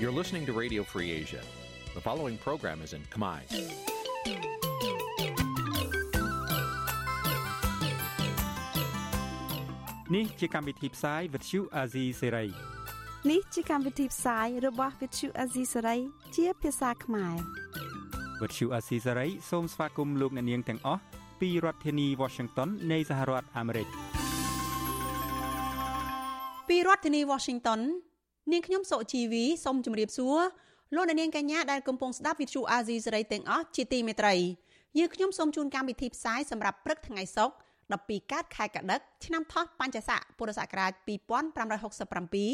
You're listening to Radio Free Asia. The following program is in Khmer. Nǐ ជាកម្មវិធីផ្សាយ Vuthu Azizi Serai នេះជាកម្មវិធីផ្សាយរបស់ Vuthu Azizi Serai ជាភាសាខ្មែរ Vuthu Azizi Serai សូមស្វាគមន៍លោកអ្នកនាងទាំងអស់ពីរដ្ឋធានី Washington នៃសហរដ្ឋអាមេរិកពីរដ្ឋធានី Washington នាងខ្ញុំសុជីវីសូមជម្រាបសួរលោកអ្នកនាងកញ្ញាដែលកំពុងស្ដាប់ Vuthu Azizi Serai ទាំងអស់ជាទីមេត្រីយើងខ្ញុំសូមជូនកម្មវិធីផ្សាយសម្រាប់ព្រឹកថ្ងៃសុក្រ12កើតខែកដឹកឆ្នាំថោះបัญចស័កពុរសករាជ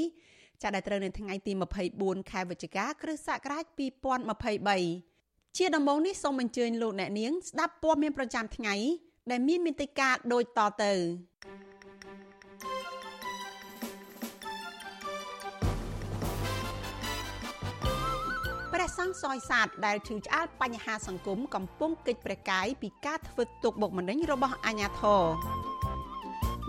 2567ចាដែលត្រូវនៅថ្ងៃទី24ខែវិច្ឆិកាគ្រិស្តសករាជ2023ជាដំបូងនេះសូមអញ្ជើញលោកអ្នកនាងស្ដាប់ព័ត៌មានប្រចាំថ្ងៃដែលមានមេតិការដូចតទៅ ព្រះសង្ឃសយសាទដែលឈឺឆ្អាលបញ្ហាសង្គមកំពុងកិច្ចប្រកាយពីការធ្វើទុកបុកម្នេញរបស់អាជ្ញាធរ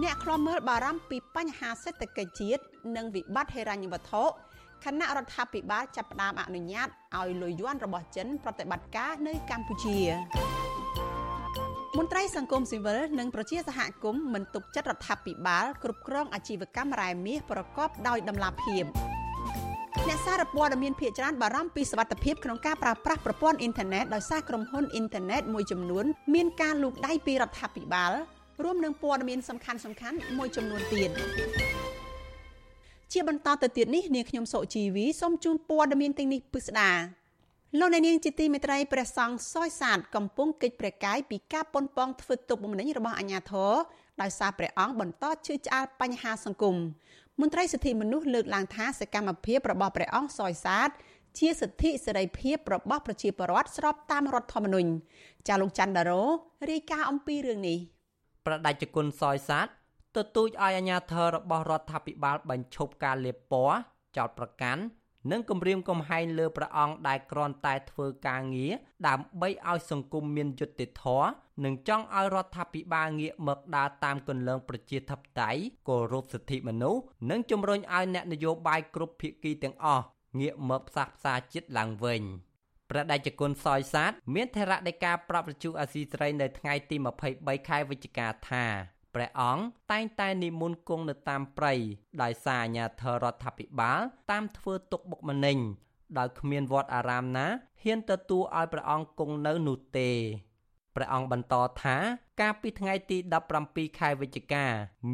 អ្នកខ្លាំមើលបារម្ភពីបញ្ហាសេដ្ឋកិច្ចជាតិនិងវិបត្តិហិរញ្ញវត្ថុគណៈរដ្ឋាភិបាលចាប់ផ្ដើមអនុញ្ញាតឲ្យលុយយួនរបស់ចិនប្រតិបត្តិការនៅកម្ពុជាមន្ត្រីសង្គមស៊ីវិលនិងប្រជាសហគមន៍មិនទុកចិត្តរដ្ឋាភិបាលគ្រប់គ្រងអាជីវកម្មរ៉ែមាសប្រកបដោយតម្លាភាព អ្នកសារព័ត៌មានភាគច្រើនបារម្ភពីសវត្ថិភាពក្នុងការប្រើប្រាស់ប្រព័ន្ធអ៊ីនធឺណិតដោយសារក្រុមហ៊ុនអ៊ីនធឺណិតមួយចំនួនមានការលូកដៃពីរដ្ឋាភិបាលរួមនឹងព័ត៌មានសំខាន់សំខាន់មួយចំនួនទៀតជាបន្តទៅទៀតនេះនាងខ្ញុំសុជីវីសូមជូនព័ត៌មានទាំងនេះពិស្ដាលោកអ្នកនាងជាទីមេត្រីព្រះសង្ឃសយសាទកំពុងកិច្ចប្រកាយពីការប៉ុនប៉ងធ្វើទុកបុកម្នេញរបស់អាជ្ញាធរដោយសារព្រះអង្គបន្តឈឺឆ្អាលបញ្ហាសង្គម មន្ត្រីសិទ្ធិមនុស្សលើកឡើងថាសកម្មភាពរបស់ព្រះអង្គសយសាទជាសិទ្ធិសេរីភាពរបស់ប្រជាពលរដ្ឋស្របតាមរដ្ឋធម្មនុញ្ញចាលោកច័ន្ទដារ៉ូរាយការណ៍អំពីរឿងនេះប្រដេជគុណសយសាទទទូចឲ្យអាជ្ញាធររបស់រដ្ឋាភិបាលបញ្ឈប់ការលាបពណ៌ចោតប្រកាន់ និងគម្រាមកំហែងលើព្រះអង្គដែលគ្រាន់តែធ្វើការងារដើម្បីឲ្យសង្គមមានយុត្តិធម៌និងចង់ឲ្យរដ្ឋាភិបាលងាកមកដើរតាមគន្លងប្រជាធិបតេយ្យគោរពសិទ្ធិមនុស្សនិងជំរុញឲ្យអ្នកនយោបាយគ្រប់ភាគីទាំងអស់ងាកមកផ្សះផ្សាជាតិឡើងវិញព្រះដេចគុណសយសាទមានថេរដីកាប្រាប់វិទ្យុអាស៊ីសេរីនៅថ្ងៃទី23ខែវិច្ឆិកាថា ព្រះអង្គតែងតែនិមន្តគង់នៅតាមព្រៃដោយសារអាញាធរដ្ឋាភិបាលតាមធ្វើទុកបុកម្នេញដោយគ្មានវត្តអារាមណាហ៊ានទទួលឲ្យព្រះអង្គគង់នៅនោះទេព្រះអង្គបន្តថាកាលពីថ្ងៃទី17ខែវិច្ឆិកា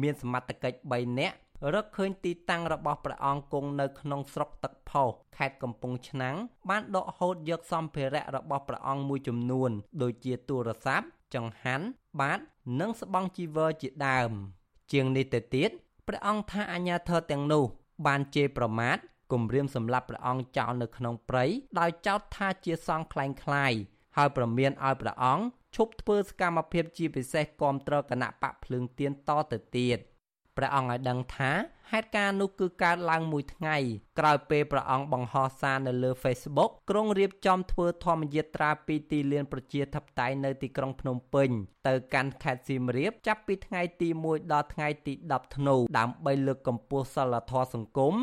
មានសមត្ថកិច្ច3នាក់រកឃើញទីតាំងរបស់ព្រះអង្គគង់នៅក្នុងស្រុកទឹកផុសខេត្តកំពង់ឆ្នាំងបានដកហូតយកសម្ភារៈរបស់ព្រះអង្គមួយចំនួន ដូចជាទូរស័ព្ទ ចង្ហាន់បាតនិងស្បង់ជីវរជាដើម ជាងនេះទៅទៀតព្រះអង្គថាអាញាធរទាំងនោះ បានជេរប្រមាថគំរាមសម្លាប់ព្រះអង្គចោលនៅក្នុងព្រៃដោយចោទថាជាសង្ឃคล้ายៗហើយប្រមានឲ្យព្រះអង្គឈប់ធ្វើសកម្មភាពជាពិសេសគាំទ្រគណៈបកភ្លើងទៀនតទៅទៀត ព្រះអង្គឲ្យដឹងថាហេតុការណ៍នោះគឺកើតឡើងមួយថ្ងៃក្រោយពេលព្រះអង្គបង្ហោះសារនៅលើ Facebook ក្រុងរៀបចំធ្វើធម្មយាត្រាពីទីលានប្រជាធិបតេយ្យនៅទីក្រុងភ្នំពេញទៅកាន់ខេត្តសៀមរាបចាប់ពីថ្ងៃទី1ដល់ថ្ងៃទី10ធ្នូដើម្បីលើកកម្ពស់សិលធម៌សង្គម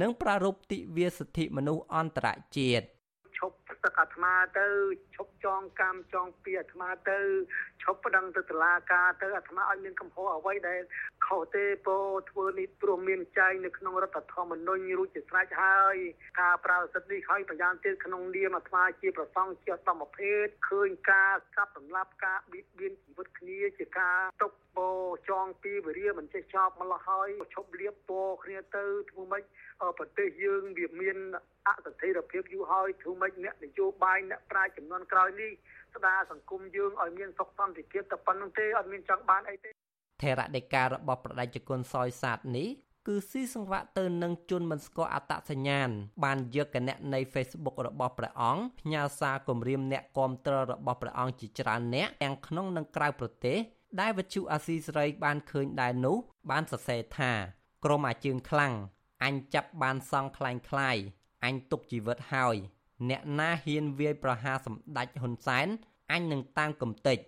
និងប្រារព្ធទិវាសិទ្ធិមនុស្សអន្តរជាតិឈប់ទឹកអាត្មាទៅឈប់ ចងកម្មចងពីអាត្មាទៅឈប់ប្តឹងទៅតុលាការទៅអាត្មាឲ្យមានកំហុសអ្វីដែលខុសទេពោធ្វើនេះព្រមមានចែងនៅក្នុងរដ្ឋធម្មនុញ្ញរួចជាស្រេចហើយការប្រើសិទ្ធិនេះហើយប្រយ៉ាងទៀតក្នុងនាមអាត្មាជាប្រសង់ជាអត្តមភេទឃើញការកាប់សម្លាប់ការបៀតបៀនជីវិតគ្នាជាការຕົកពោចងពីវិរិយមិនចេះចប់ម្ល៉េះហើយឈប់លៀបពោគ្នាទៅធ្វើម៉េចប្រទេសយើងវាមានអសន្តិភាពយូរហើយធ្វើម៉េចអ្នកនយោបាយអ្នកប្រាជ្ញចំនួនក្រោយនេះស្ដារសង្គមយើងឲ្យមានសុខសន្តិភាពតែប៉ុណ្្នឹងទេអត់មានចង់បានអីទេថេរដីការបស់ប្រដេជគុណសយសាទនេះគឺស៊ីសង្វាក់ទៅនឹងជនមិនស្គាល់អត្តសញ្ញាណបានយកគណនី Facebook របស់ព្រះអង្គផ្ញើសារគម្រាមអ្នកគាំទ្ររបស់ព្រះអង្គជាច្រើនអ្នកទាំងក្នុងនិងក្រៅប្រទេសដែលវិទ្យុអាស៊ីសេរីបានឃើញដែរនោះបានសរសេរថាក្រុមអាជើងខ្លាំងអញចាប់បានសង់ខ្លាញ់ខ្លាយអញទុកជីវិតហើយ អ្នកណាហ៊ានវាយប្រហារសម្ដេចហ៊ុនសែនអញនឹងតាមកំទេច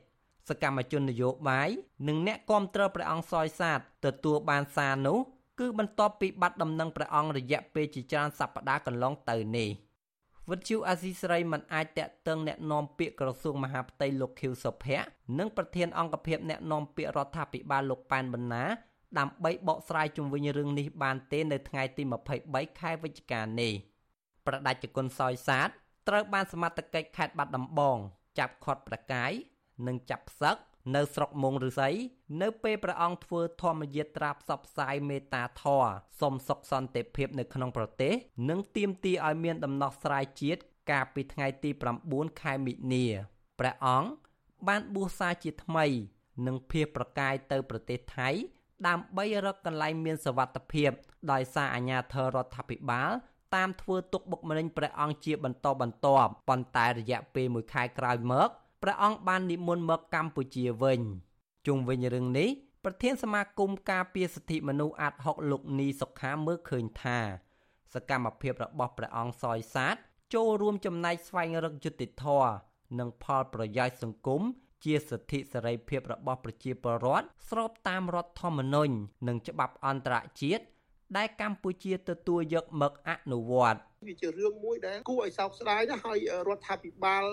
សកម្មជននយោបាយនិងអ្នកគាំទ្រព្រះអង្គសយសាទទទួលបានសារនោះគឺបន្ទាប់ពីបាត់ដំណឹងព្រះអង្គរយៈពេលជាច្រើនសប្តាហ៍កន្លងទៅនេះវិទ្យុអាស៊ីសេរីមិនអាចតាក់ទងអ្នកនាំពាក្យក្រសួងមហាផ្ទៃលោកខៀវសុភ័ក្រនិងប្រធានអង្គភិបអ្នកនាំពាក្យរដ្ឋាភិបាលលោកប៉ែនបណ្ណាដើម្បីបកស្រាយជុំវិញរឿងនេះបានទេនៅថ្ងៃទី23ខែវិច្ឆិកានេះ។ ប្រដេជគុណសោយសាទត្រូវបានសមត្ថកិច្ចខេត្តបាត់ដំបង ចាប់ឃាត់ប្រកាយនិងចាប់ផ្សឹកនៅស្រុកមងឫសីនៅពេលព្រះអង្គធ្វើធម្មយាត្រាផ្សព្វផ្សាយមេត្តាធម៌សុំសុខសន្តិភាពនៅក្នុងប្រទេស និងទាមទារឲ្យមានដំណោះស្រាយជាតិកាលពីថ្ងៃទី9ខែមិនិនាព្រះអង្គបានបួសសាជាថ្មី និងភៀសប្រកាយទៅប្រទេសថៃ ដើម្បីរកកន្លែងមានសវត្ថភាព ដោយសារអាញាធររដ្ឋាភិបាល តាមធ្វើទុកបុកម្នេញព្រះអង្គជាបន្តបន្ទាប់ប៉ុន្តែរយៈពេល1ខែក្រោយមកព្រះអង្គបាននិមន្តមកកម្ពុជាវិញជុំវិញរឿងនេះប្រធានសមាគមការពារសិទ្ធិមនុស្សអាត់ហុកលោកនីសុខាមើលឃើញថា សកម្មភាពរបស់ព្រះអង្គសោយសាទចូលរួមចំណែកស្វែងរកយុត្តិធម៌និងផលប្រយោជន៍សង្គមជាសិទ្ធិសេរីភាពរបស់ប្រជាពលរដ្ឋស្របតាមរដ្ឋធម្មនុញ្ញនិងច្បាប់អន្តរជាតិ ដែលកម្ពុជាទទួលយកមកអនុវត្តវាជារឿងមួយដែលគួរឲ្យសោកស្ដាយណាស់ហើយរដ្ឋាភិបាល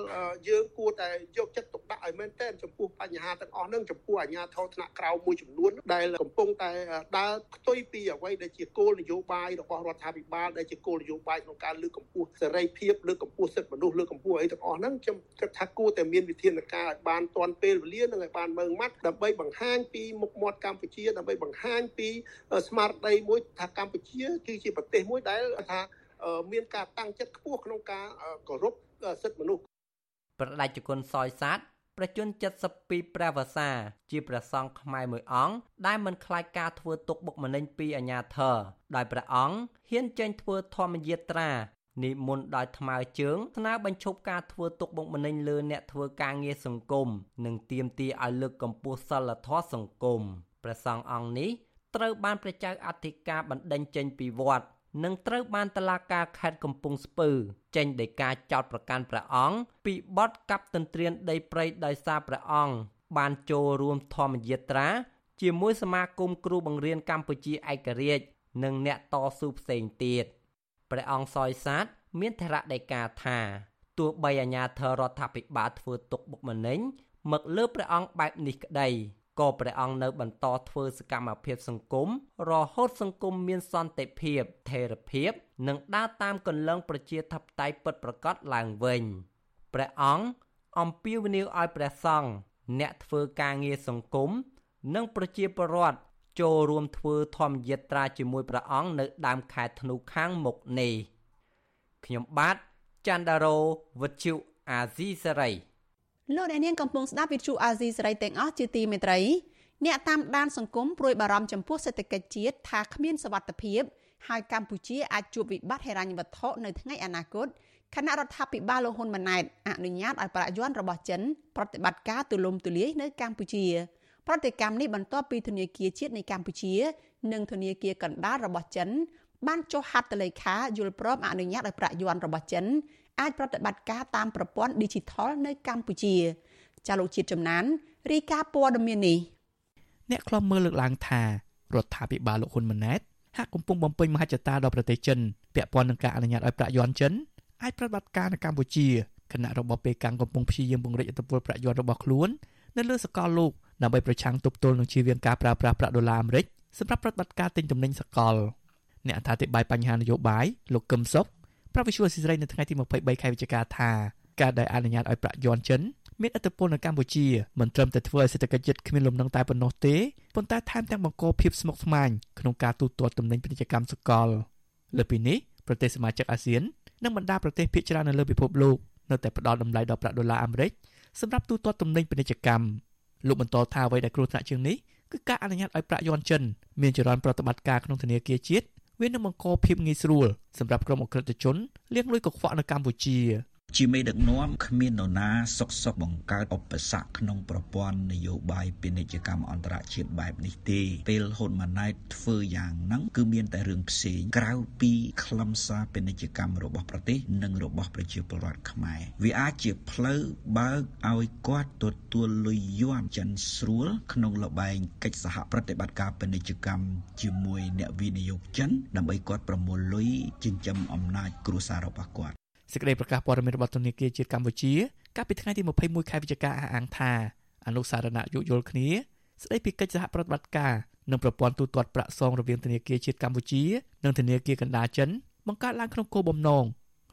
យើងគួរតែយកចិត្តទុកដាក់ឲ្យមែនទែនចំពោះបញ្ហាទាំងអស់ហ្នឹងចំពោះអាជ្ញាធរថ្នាក់ក្រោមមួយចំនួនដែលកំពុងតែដើរផ្ទុយពីអ្វីដែលជាគោលនយោបាយរបស់រដ្ឋាភិបាលដែលជាគោលនយោបាយក្នុងការលើកកម្ពស់សេរីភាពលើកកម្ពស់សិទ្ធិមនុស្សលើកកម្ពស់អីទាំងអស់ហ្នឹងខ្ញុំគិតថាគួរតែមានវិធានការឲ្យបានទាន់ពេលវេលានិងឲ្យបានមើងម៉ាត់ដើម្បីបង្ហាញពីមុខមាត់កម្ពុជាដើម្បីបង្ហាញពីស្មារតីមួយថាកម្ពុជាគឺជាប្រទេសមួយដែលថា មានការតាំងចិត្តខ្ពស់ក្នុងការគោរពសិទ្ធិមនុស្សប្រដេជគុណសយសាទប្រជជន72ព្រះវសា ជាព្រះសង្ឃខ្មែរមួយអង្គដែលមិនខ្លាចការធ្វើទុកបុកម្នេញពីអាញាធរដោយព្រះអង្គហ៊ានចេញធ្វើធម្មយាត្រានិមន្តដោយថ្មើរជើងស្នើបញ្ឈប់ការធ្វើទុកបុកម្នេញលើអ្នកធ្វើការងារសង្គមនិងទាមទារឲ្យលើកកម្ពស់សិលធម៌សង្គមព្រះសង្ឃអង្គនេះត្រូវបានព្រះចៅអធិការបណ្ដេញចេញពីវត្ត នឹងត្រូវបានតឡាការខេត្តកំពង់ស្ពឺ ចេញដោយការចោទប្រកាន់ព្រះអង្គពីបទកាប់ទន្ទ្រានដីព្រៃដោយសារព្រះអង្គបានចូលរួមធម្មយាត្រា ជាមួយសមាគមគ្រូបង្រៀនកម្ពុជាឯករាជ្យនិងអ្នកតស៊ូផ្សេងទៀតព្រះអង្គសយសាទមានធរៈដីកាថាទោះបីអាញាធររដ្ឋាភិបាលធ្វើទុកបុកម្នេញមកលើព្រះអង្គបែបនេះក្តី ក៏ព្រះអង្គនៅបន្តធ្វើសកម្មភាពសង្គមរហូតសង្គមមានសន្តិភាពថេរភាព និងដើរតាមគន្លងប្រជាធិបតេយ្យពិតប្រាកដឡើងវិញព្រះអង្គអំពាវនាវឲ្យព្រះសង្ឃអ្នកធ្វើការងារសង្គមនិងប្រជាពលរដ្ឋចូលរួមធ្វើធម្មយាត្រាជាមួយព្រះអង្គនៅដើមខែធ្នូខាងមុខនេះខ្ញុំបាទច័ន្ទដារោវុទ្ធុអាស៊ីសេរី លោកអ្នកនាងកំពុងស្ដាប់វិទ្យុអាស៊ីសេរីទាំងអស់ជាទីមេត្រីអ្នកតាមដានសង្គមព្រួយបារម្ភចំពោះសេដ្ឋកិច្ចជាតិថាគ្មានសវត្ថិភាពហើយកម្ពុជាអាចជួបវិបត្តិហិរញ្ញវត្ថុនៅថ្ងៃអនាគតគណៈរដ្ឋាភិបាលលោកហ៊ុនម៉ាណែតអនុញ្ញាតឲ្យប្រាក់យ័ន្តរបស់ចិនប្រតិបត្តិការទូលំទូលាយនៅកម្ពុជា ប្រតិកម្មនេះបន្ទាប់ពីធនាគារជាតិនៃកម្ពុជា និងធនាគារកណ្ដាលរបស់ចិនបានចុះហត្ថលេខាយល់ព្រមអនុញ្ញាតឲ្យប្រាក់យ័ន្តរបស់ចិន អាចប្រតិបត្តិការតាមប្រព័ន្ធ Digital នៅកម្ពុជាចាលោកជាតិចំណានរីកាព័ត៌មាននេះអ្នកខ្លំមើលលើកឡើងថារដ្ឋាភិបាលលោកហ៊ុនម៉ាណែតហាក់កំពុងបំពេញមហិច្ឆតាដល់ប្រទេសចិនពាក់ព័ន្ធនឹងការអនុញ្ញាតឲ្យប្រាក់យ័ន្តចិនអាចប្រតិបត្តិការនៅកម្ពុជាគណៈរបបពេកាំងកំពុងព្យាយាមពង្រីកឥទ្ធិពលប្រាក់យ័ន្តរបស់ខ្លួននៅលើសកលលោកដើម្បីប្រឆាំងទប់ទល់នឹងជៀសវាងការប្រើប្រាស់ប្រាក់ដុល្លារអាមេរិកសម្រាប់ប្រតិបត្តិការទិញទំនិញសកលអ្នកអធិប្បាយបញ្ហានយោបាយលោកកឹមសុខ ប្រាប់វិសុវស៊ីស្រីនៅថ្ងៃទី23ខែវិច្ឆិកាថាការដែលអនុញ្ញាតឲ្យប្រាក់យន់ចិនមានឥទ្ធិពលនៅកម្ពុជាមិនត្រឹមតែធ្វើឲ្យសេដ្ឋកិច្ចជាតិគ្មានលំនឹងតែប៉ុណ្ណោះទេប៉ុន្តែថែមទាំងបង្កភាពស្មុគស្មាញក្នុងការទូទាត់ទំនិញពាណិជ្ជកម្មសកលលើពីនេះប្រទេសសមាជិកអាស៊ាននិងបណ្ដាប្រទេសភាគច្រើននៅលើពិភពលោកនៅតែផ្ដល់តម្លៃដល់ប្រាក់ដុល្លារអាមេរិកសម្រាប់ទូទាត់ទំនិញពាណិជ្ជកម្មលោកបន្តថាអ្វីដែលគ្រោះថ្នាក់ជាងនេះគឺការអនុញ្ញាតឲ្យប្រាក់យន់ចិនមានចរន្តប្រតិបត្តិការក្នុងធនាគារជាតិ វានឹងបង្កភាពងាយស្រួលសម្រាប់ក្រុមអក្រិតជនលាងលុយកខ្វក់នៅកម្ពុជា ជាមេដឹកនាំគ្មាននរណាសុកសុកបង្កើតឧបសគ្គក្នុងប្រព័ន្ធនយោបាយពាណិជ្ជកម្មអន្តរជាតិបែបនេះទេពេលហ៊ុនម៉ាណែតធ្វើយ៉ាងហ្នឹងគឺមានតែរឿងផ្សេងក្រៅពីខ្លឹមសារពាណិជ្ជកម្មរបស់ប្រទេសនិងរបស់ប្រជាពលរដ្ឋខ្មែរវាអាចជាផ្លូវបើកឲ្យគាត់ទទួលលុយយន់ចិនស្រួលក្នុងលបែងកិច្ចសហប្រតិបត្តិការពាណិជ្ជកម្មជាមួយអ្នកវិនិយោគចិនដើម្បីគាត់ប្រមូលលុយចិញ្ចឹមអំណាចគ្រួសាររបស់គាត់ សេចក្តីប្រកាសព័ត៌មានរបស់ធនាគារជាតិកម្ពុជាកាលពីថ្ងៃទី21ខែវិច្ឆិកាអះអាងថាអនុសារណៈយោគយល់គ្នាស្តីពីកិច្ចសហប្រតិបត្តិការនិងប្រព័ន្ធទូទាត់ប្រាក់សងរវាងធនាគារជាតិកម្ពុជានិងធនាគារកណ្ដាលចិនបង្កើតឡើងក្នុងគោលបំណង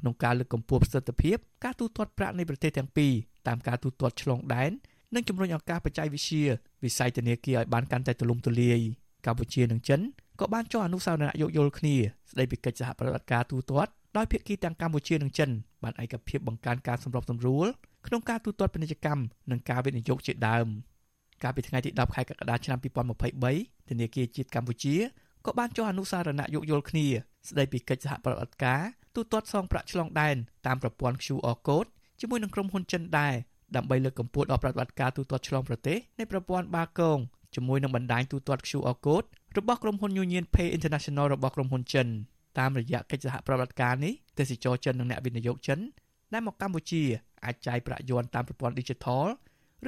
ក្នុងការលើកកម្ពស់ប្រសិទ្ធភាពការទូទាត់ប្រាក់នៃប្រទេសទាំងពីរតាមការទូទាត់ឆ្លងដែននិងជំរុញឱកាសបច្ចេកវិទ្យាវិស័យធនាគារឲ្យបានកាន់តែទូលំទូលាយកម្ពុជានិងចិនក៏បានចុះអនុសារណៈយោគយល់គ្នាស្តីពីកិច្ចសហប្រតិបត្តិការទូទាត់ ដោយភាគីទាំងកម្ពុជានិងចិនបានឯកភាពបង្កើនការសម្របសម្រួលក្នុងការទូទាត់ពាណិជ្ជកម្មនិងការវិនិយោគជាដើមកាលពីថ្ងៃទី10ខែកក្កដាឆ្នាំ2023ធនាគារជាតិកម្ពុជាក៏បានចុះអនុសារណៈយោគយល់គ្នាស្តីពីកិច្ចសហប្រតិបត្តិការទូទាត់សងប្រាក់ឆ្លងដែនតាមប្រព័ន្ធ QR code ជាមួយនឹងក្រុមហ៊ុនចិនដែរដើម្បីលើកកម្ពស់ដល់ប្រតិបត្តិការទូទាត់ឆ្លងប្រទេសនៃប្រព័ន្ធបាគងជាមួយនឹងបណ្ដាញទូទាត់ QR code របស់ក្រុមហ៊ុន Union Pay International របស់ក្រុមហ៊ុនចិន។ តាមរយៈកិច្ចសហប្រតិបត្តិការនេះទេសចរចិននិងអ្នកវិនិយោគចិនដែលមកកម្ពុជាអាចចាយប្រាក់យន់តាមប្រព័ន្ធ Digital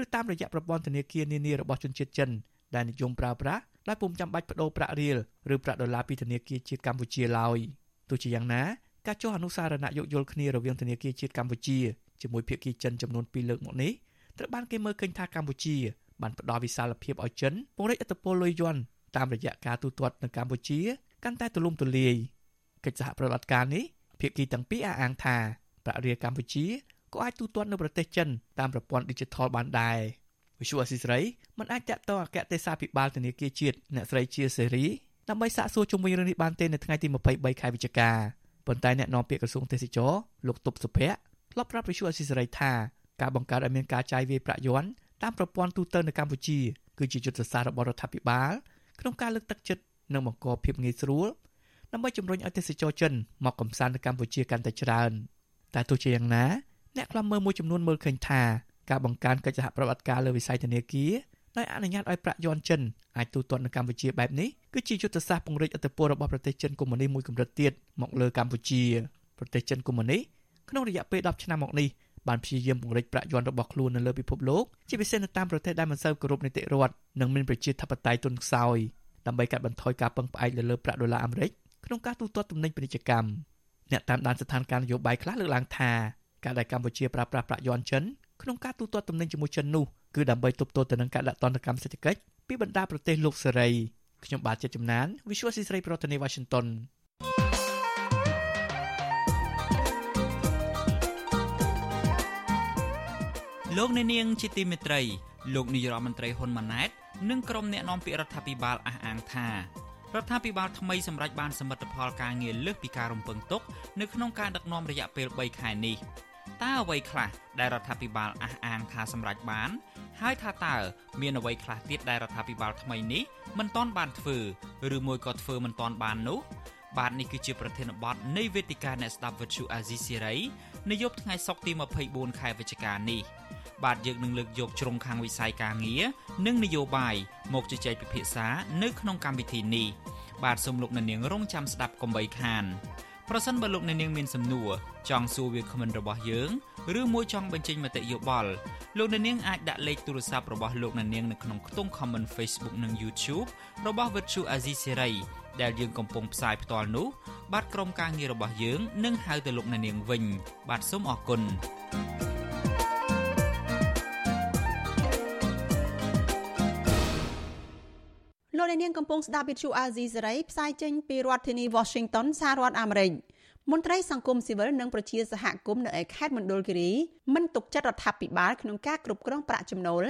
ឬតាមរយៈប្រព័ន្ធធនាគារនានារបស់ជនជាតិចិនដែលនិយមប្រើប្រាស់ដោយពុំចាំបាច់បដូរប្រាក់រៀលឬប្រាក់ដុល្លារពីធនាគារជាតិកម្ពុជាឡើយទោះជាយ៉ាងណាការចុះអនុសារណៈយោគយល់គ្នារវាងធនាគារជាតិកម្ពុជាជាមួយភាគីចិនចំនួន2លើកមកនេះត្រូវបានគេមើលឃើញថាកម្ពុជាបានផ្ដល់វិសាលភាពឲ្យចិនពង្រីកឥទ្ធិពលលុយយន់តាមរយៈការទូទាត់នៅកម្ពុជាកាន់តែទូលំទូលាយ កិច្ចសហប្រតិបត្តិការនេះភាគីទាំងពីរអះអាងថាប្រាក់រៀលកម្ពុជាក៏អាចទូទាត់នៅប្រទេសចិនតាមប្រព័ន្ធ Digital បានដែរវិសុអស៊ីស្រីមិនអាចតាក់ទងអគ្គទេសាភិបាលធនាគារជាតិអ្នកស្រីជាសេរីដើម្បីសាកសួរជុំវិញរឿងនេះបានទេនៅថ្ងៃទី23ខែវិច្ឆិកាប៉ុន្តែអ្នកនាំពាក្យក្រសួងទេសចរលោកតុបសុភ័ក្រធ្លាប់ប្រាប់វិសុអស៊ីស្រីថាការបង្កើតឲ្យមានការចាយវាយប្រាក់យ័ន្តតាមប្រព័ន្ធទូទៅនៅកម្ពុជាគឺជាយុទ្ធសាស្ត្ររបស់រដ្ឋាភិបាលក្នុងការលើកទឹកចិត្តនិងបង្កភាពងាយស្រួល ដើម្បីជំរុញឲ្យទេសចរចិនមកកំសាន្តនៅកម្ពុជាកាន់តែច្រើនតែទោះជាយ៉ាងណាអ្នកខ្លំមើលមួយចំនួនមើលឃើញថាការបង្កើនកិច្ចសហប្រតិបត្តិការលើវិស័យធនាគារដោយអនុញ្ញាតឲ្យប្រាក់យន់ចិនអាចទូទាត់នៅកម្ពុជាបែបនេះគឺជាយុទ្ធសាស្ត្រពង្រីកឥទ្ធិពលរបស់ប្រទេសចិនកុម្មុយនីសមួយកម្រិតទៀតមកលើកម្ពុជាប្រទេសចិនកុម្មុយនីសក្នុងរយៈពេល10ឆ្នាំមកនេះបានព្យាយាមពង្រីកប្រាក់យន់របស់ខ្លួននៅលើពិភពលោកជាពិសេសនៅតាមប្រទេសដែលមិនសូវគោរពនីតិរដ្ឋនិងមានប្រជាធិបតេយ្យទន់ខ្សោយដើម្បីកាត់បន្ថយការពឹងផ្អែកលើលើប្រាក់ដុល្លារអាមេរិក ក្នុងការទូទាត់ទំនិញពាណិជ្ជកម្មអ្នកតាមដានស្ថានភាពនយោបាយខ្លះលើកឡើងថាការដែលកម្ពុជាប្រើប្រាស់ប្រាក់យន់ចិនក្នុងការទូទាត់ទំនិញជាមួយចិននោះគឺដើម្បីទប់ទល់ទៅនឹងការដាក់ទណ្ឌកម្មសេដ្ឋកិច្ចពីបណ្ដាប្រទេសលោកសេរីខ្ញុំបាទជាចំណាន Visual ស៊ីស្រីប្រធានាទី Washington លោកអ្នកនាងជាទីមេត្រីលោកនាយរដ្ឋមន្ត្រីហ៊ុនម៉ាណែតនិងក្រុមអ្នកនាំពាក្យរដ្ឋាភិបាលអះអាងថា រដ្ឋាភិបាលថ្មីសម្រេចបានសមិទ្ធផលការងារលើសពីការរំពឹងទុកនៅក្នុងការដឹកនាំរយៈពេល3ខែនេះតើអ្វីខ្លះដែលរដ្ឋាភិបាលអះអាងថាសម្រេចបាន ហើយថាតើមានអ្វីខ្លះទៀតដែលរដ្ឋាភិបាលថ្មីនេះមិនទាន់បានធ្វើឬមួយក៏ធ្វើមិនទាន់បាននោះបាទនេះគឺជាប្រធានបទនៃវេទិកាអ្នកស្ដាប់វិទ្យុអាស៊ីសេរីនៅយប់ថ្ងៃសុក្រទី24ខែវិច្ឆិកានេះ បាទយើងនឹងលើកយកជ្រុងខាងវិស័យការងារនិងនយោបាយមកជជែកពិភាក្សានៅក្នុងកម្មវិធីនេះបាទសូមលោកអ្នកនាងរងចាំស្ដាប់កុំបីខានប្រសិនបើលោកអ្នកនាងមានសំណួរចង់សួរវាគ្មិនរបស់យើងឬមួយចង់បញ្ចេញមតិយោបល់លោកអ្នកនាងអាចដាក់លេខទូរស័ព្ទរបស់លោកអ្នកនាងនៅក្នុងខ្ទង់ comment Facebook និង YouTube របស់ Virtu Azizi Serai ដែលយើងកំពុងផ្សាយផ្ទាល់នោះបាទក្រុមការងាររបស់យើងនឹងហៅទៅលោកអ្នកនាងវិញ បាទសូមអរគុណ លោកនាងកំពុងស្ដាប់វិទ្យុអាស៊ីសេរីផ្សាយចេញពីរដ្ឋធានី Washington សហរដ្ឋអាមេរិកមន្ត្រីសង្គមស៊ីវិលនិងប្រជាសហគមន៍នៅឯខេត្តមណ្ឌលគិរីមិនទុកចិត្តរដ្ឋាភិបាលក្នុងការគ្រប់គ្រងប្រាក់ចំណូល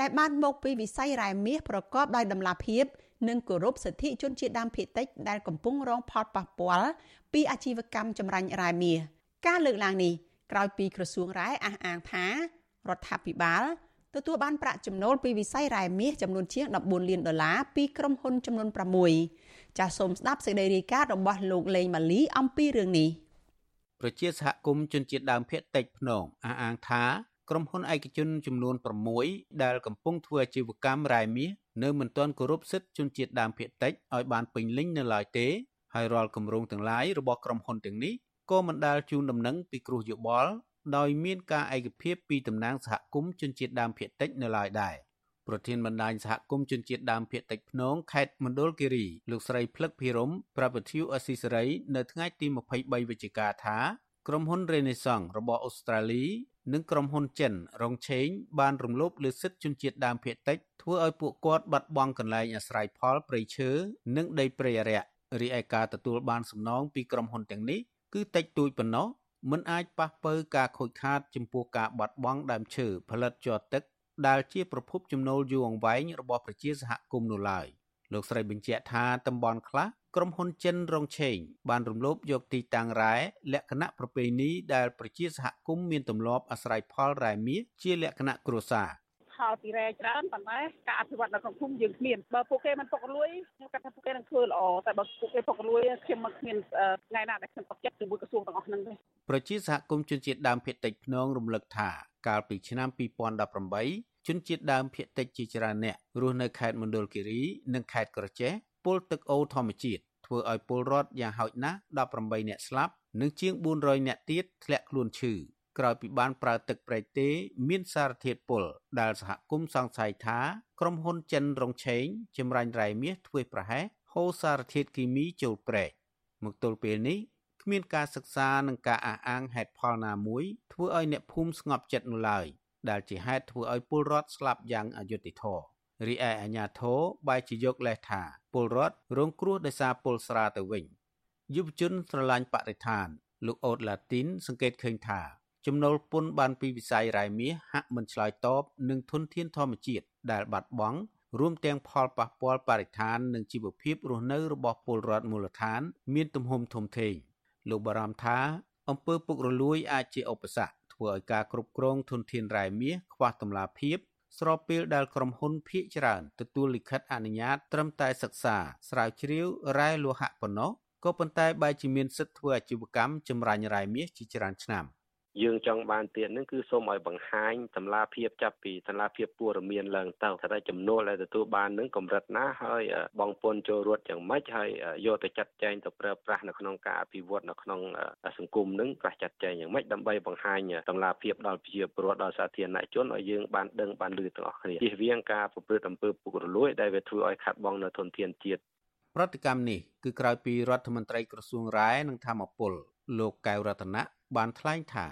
ដែលបានមកពីវិស័យរ៉ែមាសប្រកបដោយតម្លាភាព និងគោរពសិទ្ធិជនជាតិដើមភាគតិចដែលកំពុងរងផលប៉ះពាល់ពីអាជីវកម្មចម្រាញ់រ៉ែមាសការលើកឡើងនេះក្រោយពីក្រសួងរ៉ែអះអាងថារដ្ឋាភិបាល ទទួលបានប្រាក់ចំណូលពីវិស័យរ៉ែមាសចំនួនជាង14លានដុល្លារពីក្រុមហ៊ុនចំនួន6ចាសសូមស្ដាប់សេចក្តីរាយការណ៍របស់លោកលេងម៉ាលីអំពីរឿងនេះប្រជាសហគមន៍ជនជាតិដើមភាគតិចភ្នងអះអាងថាក្រុមហ៊ុនឯកជនចំនួន6ដែលកំពុងធ្វើអាជីវកម្មរ៉ែមាសនៅមិនទាន់គោរពសិទ្ធិជនជាតិដើមភាគតិចឲ្យបានពេញលេញនៅឡើយទេហើយរាល់គម្រោងទាំងឡាយរបស់ក្រុមហ៊ុនទាំងនេះក៏មិនដាល់ជូនដំណឹងពីគ្រោះយោបល់ ដោយមានការឯកភាពពីតំណាងសហគមន៍ជនជាតិដើមភាគតិចនៅឡើយដែរប្រធានបណ្ដាញសហគមន៍ជនជាតិដើមភាគតិចភ្នងខេត្តមណ្ឌលគិរីលោកស្រីភ្លឹកភិរមប្រាប់វិទ្យុអស៊ីសេរីនៅថ្ងៃទី23វិច្ឆិកាថាក្រុមហ៊ុន Renaissance របស់អូស្ត្រាលីនិងក្រុមហ៊ុនចិនរងឆេងបានរំលោភលើសិទ្ធិជនជាតិដើមភាគតិចធ្វើឲ្យពួកគាត់បាត់បង់កន្លែងអាស្រ័យផលព្រៃឈើនិងដីព្រៃអារក្សរីឯការទទួលបានសំណងពីក្រុមហ៊ុនទាំងនេះគឺតិចតួចប៉ុណ្ណោះ មិនអាចប៉ះពើការខូចខាត ចំពោះការបាត់បង់ដើមឈើផលិតជ័រទឹក ដែលជាប្រភពចំណូលយូរអង្វែងរបស់ប្រជាសហគមន៍នោះឡើយលោកស្រីបញ្ជាក់ថាតំបន់ខ្លះក្រុមហ៊ុនចិនរងឆេងបានរំលោភយកទីតាំងរ៉ែលក្ខណៈប្រពៃណីដែលប្រជាសហគមន៍មានទម្លាប់អាស្រ័យផលរ៉ែមាសជាលក្ខណៈគ្រួសារ ផលពីរែច្រើនប៉ុន្តែការអភិវឌ្ឍនៅក្នុងភូមិយើងគ្មានបើពួកគេមិនពុករលួយខ្ញុំគិតថាពួកគេនឹងធ្វើល្អតែបើពួកគេពុករលួយខ្ញុំមិនគ្មានថ្ងៃណាដែលខ្ញុំទុកចិត្តជាមួយក្រសួងទាំងអស់ហ្នឹងទេប្រជាសហគមន៍ជនជាតិដើមភាគតិចភ្នងរំលឹកថាកាលពីឆ្នាំ2018ជនជាតិដើមភាគតិចជាច្រើនអ្នករស់នៅខេត្តមណ្ឌលគិរីនិងខេត្តក្រចេះពុលទឹកអូរធម្មជាតិធ្វើឲ្យពលរដ្ឋយ៉ាងហោចណាស់18អ្នកស្លាប់និងជាង400អ្នកទៀតធ្លាក់ខ្លួនឈឺ ក្រោយពីបានប្រើទឹកប្រៃទេ មានសារធាតុពុលដែលសហគមន៍សង្ស័យថាក្រុមហ៊ុនចិនរងឆេងចម្រាញ់រ៉ែមាសធ្វើប្រហែសហូរសារធាតុគីមីចូលព្រែកមកទល់ពេលនេះគ្មានការសិក្សានិងការអះអាងហេតុផលណាមួយធ្វើឲ្យអ្នកភូមិស្ងប់ចិត្តនោះឡើយដែលជាហេតុធ្វើឲ្យពលរដ្ឋស្លាប់យ៉ាងអយុត្តិធម៌រីឯអាជ្ញាធរបែរជាយកលេសថាពលរដ្ឋរងគ្រោះដោយសារពុលស្រាទៅវិញយុវជនស្រឡាញ់បរិស្ថានលោកអូតឡាទីនសង្កេតឃើញថា ចំណូលពន្ធបានពីវិស័យរ៉ែមាសហាក់មិនឆ្លើយតបនឹងធនធានធម្មជាតិដែលបាត់បង់រួមទាំងផលប៉ះពាល់បរិស្ថាននិងជីវភាពរស់នៅរបស់ពលរដ្ឋមូលដ្ឋាន មានទំហំធំធេងលោកបារម្ភថាអំពើពុករលួយអាចជាឧបសគ្គធ្វើឲ្យការគ្រប់គ្រងធនធានរ៉ែមាសខ្វះតម្លាភាពស្របពេលដែលក្រុមហ៊ុនភៀកច្រើនទទួលលិខិតអនុញ្ញាតត្រឹមតែសិក្សាស្រាវជ្រាវរ៉ែលោហៈប៉ុណ្ណោះក៏ប៉ុន្តែបែរជាមានសិទ្ធិធ្វើអាជីវកម្មចម្រាញ់រ៉ែមាសជាច្រើនឆ្នាំ។ យើងចង់បានទៀតនឹងគឺសូមឲ្យបង្ហាញតម្លាភាពចាប់ពីតម្លាភាពព័ត៌មានឡើងទៅថាចំនួនដែលទទួលបាននឹងកម្រិតណាហើយបងពន្ធចូលរដ្ឋយ៉ាងម៉េចហើយយកទៅចាត់ចែងទៅប្រើប្រាស់នៅក្នុងការអភិវឌ្ឍនៅក្នុងសង្គមនឹងប្រាស់ចាត់ចែងយ៉ាងម៉េចដើម្បីបង្ហាញតម្លាភាពដល់ប្រជាពលរដ្ឋដល់សាធារណជនឲ្យយើងបានដឹងបានឮទាំងអស់គ្នាជៀសវាងការប្រព្រឹត្តអំពើពុករលួយដែលវាធ្វើឲ្យខាត់បងនៅធនធានជាតិប្រតិកម្មនេះគឺក្រោយពីរដ្ឋមន្ត្រីក្រសួងរាយនិងធម្មពលលោកកៅរតនៈបានថ្លែងថា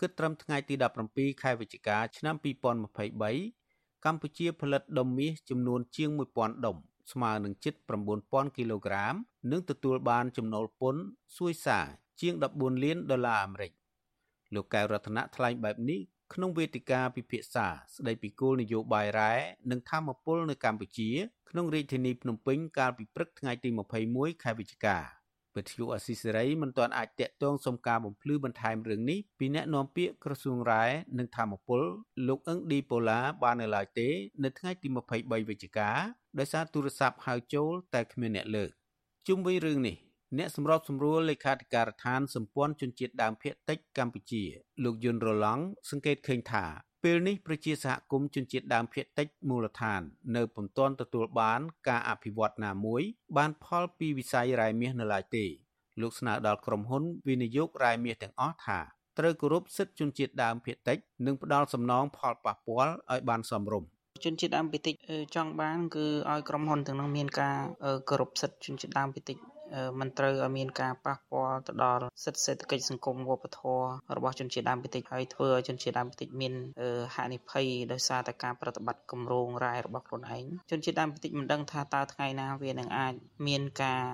គិតត្រឹមថ្ងៃទី17ខែវិច្ឆិកាឆ្នាំ2023កម្ពុជាផលិតដុំមាសចំនួនជាង1000ដុំស្មើនឹងជិត9000គីឡូក្រាម និងទទួលបានចំណូលពន្ធសួយសារជាង14លានដុល្លារអាមេរិកលោកកែវរតនៈថ្លែងបែបនេះក្នុងវេទិកាពិភាក្សាស្ដីពីគោលនយោបាយរ៉ែនិងធម្មពលនៅកម្ពុជា ក្នុងរាជធានីភ្នំពេញកាលពីព្រឹកថ្ងៃទី21ខែវិច្ឆិកា វិទ្យុអស៊ីសេរីមិនទាន់អាចតាក់ទងសុំការបំភ្លឺបន្ថែមរឿងនេះពីអ្នកនាំពាក្យក្រសួងរ៉ែនិងធម្មពលលោកអឹងឌីប៉ូឡាបាននៅឡើយទេ នៅថ្ងៃទី23វិច្ឆិកាដោយសារទូរស័ព្ទហៅចូលតែគ្មានអ្នកលើកជុំវិញរឿងនេះអ្នកសម្របសម្រួលលេខាធិការដ្ឋានសម្ព័ន្ធជនជាតិដើមភាគតិចកម្ពុជា លោកយុនរឡង់សង្កេតឃើញថា ពេលនេះប្រជាសហគមន៍ជនជាតិដើមភាគតិចមូលដ្ឋាន នៅពុំទាន់ទទួលបាន ការអភិវឌ្ឍណាមួយ បានផលពីវិស័យរ៉ែមាសនៅឡើយទេលោកស្នើដល់ក្រុមហ៊ុន វិនិយោគរ៉ែមាសទាំងអស់ថាត្រូវគោរពសិទ្ធិជនជាតិដើមភាគតិចនិងផ្ដល់សំណងផលប៉ះពាល់ឲ្យបានសមរម្យជនជាតិដើមភាគតិចចង់បានគឺឲ្យក្រុមហ៊ុនទាំងនោះមានការគោរពសិទ្ធិជនជាតិដើមភាគតិច មិនត្រូវឲ្យមានការប៉ះពាល់ទៅដល់សិទ្ធិសេដ្ឋកិច្ចសង្គមវប្បធម៌របស់ជនជាតិដើមភាគតិចហើយធ្វើឲ្យជនជាតិដើមភាគតិចមានហានិភ័យដោយសារតែការប្រតិបត្តិគម្រោងរ៉ែរបស់ខ្លួនឯងជនជាតិដើមភាគតិចមិនដឹងថាតើថ្ងៃណាវានឹងអាចមានការ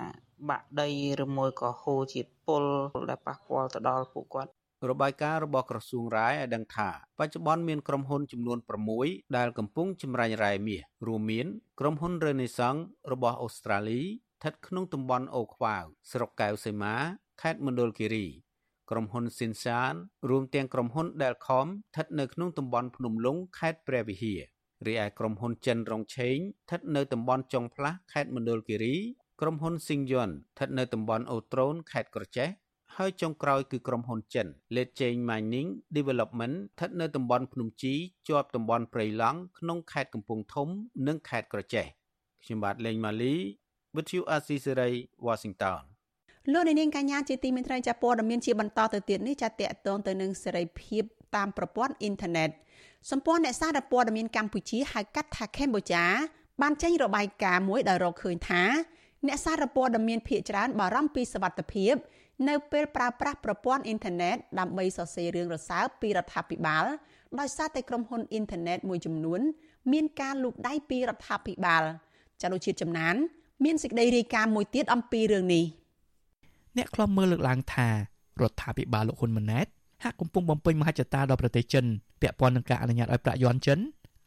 បាក់ដីឬមួយក៏ហូរជាតិពុលដែលប៉ះពាល់ទៅដល់ពួកគាត់របាយការណ៍របស់ក្រសួងរាយឲ្យដឹងថាបច្ចុប្បន្នមានក្រុមហ៊ុនចំនួន6ដែលកំពុងចម្រាញ់រ៉ែមាសរួមមានក្រុមហ៊ុន Renaissance របស់អូស្ត្រាលី ស្ថិតក្នុងតំបន់អូខ្វាវស្រុកកែវសីមាខេត្តមណ្ឌលគិរីក្រុមហ៊ុន Sinsan រួមទាំងក្រុមហ៊ុន Delcom ស្ថិតនៅក្នុងតំបន់ភ្នំលុងខេត្តព្រះវិហាររីឯក្រុមហ៊ុនចិនរងឆេងស្ថិតនៅតំបន់ចុងផ្លាស់ខេត្តមណ្ឌលគិរីក្រុមហ៊ុន Singyon ស្ថិតនៅតំបន់អូត្រូនខេត្តក្រចេះហើយចុងក្រោយគឺក្រុមហ៊ុនចិន Late Chain Mining Development ស្ថិតនៅតំបន់ភ្នំជីជាប់តំបន់ព្រៃឡង់ក្នុងខេត្តកំពង់ធំ និងខេត្តក្រចេះខ្ញុំបាទលេងម៉ាលី With you Asia Serai Washington លោកនាងកញ្ញាជាទីមេត្រីចាព័ត៌មានជាបន្តទៅទៀតនេះចាតកតងទៅនឹងសេរីភាពតាមប្រព័ន្ធអ៊ីនធឺណិតសម្ព័ន្ធអ្នកសារព័ត៌មានកម្ពុជាហៅកាត់ថាកម្ពុជាបានចេញរបាយការណ៍មួយដែលរកឃើញថាអ្នកសារព័ត៌មានភាគច្រើនបារម្ភពីសវត្ថិភាពនៅពេលប្រើប្រាស់ប្រព័ន្ធអ៊ីនធឺណិតដើម្បីសរសេររឿងរសើបពីរដ្ឋាភិបាលដោយសារតែក្រុមហ៊ុនអ៊ីនធឺណិតមួយចំនួន មានការលូកដៃពីរដ្ឋាភិបាលចាលោកជាតិចំណាន មានសេចក្តីរាយការណ៍មួយទៀតអំពីរឿងនេះអ្នកខ្លំមើលលើកឡើងថារដ្ឋាភិបាលលោកហ៊ុនម៉ាណែតហាក់កំពុងបំពេញមហិច្ឆតាដល់ប្រទេសចិនពាក់ព័ន្ធនឹងការអនុញ្ញាតឲ្យប្រាក់យន់ចិន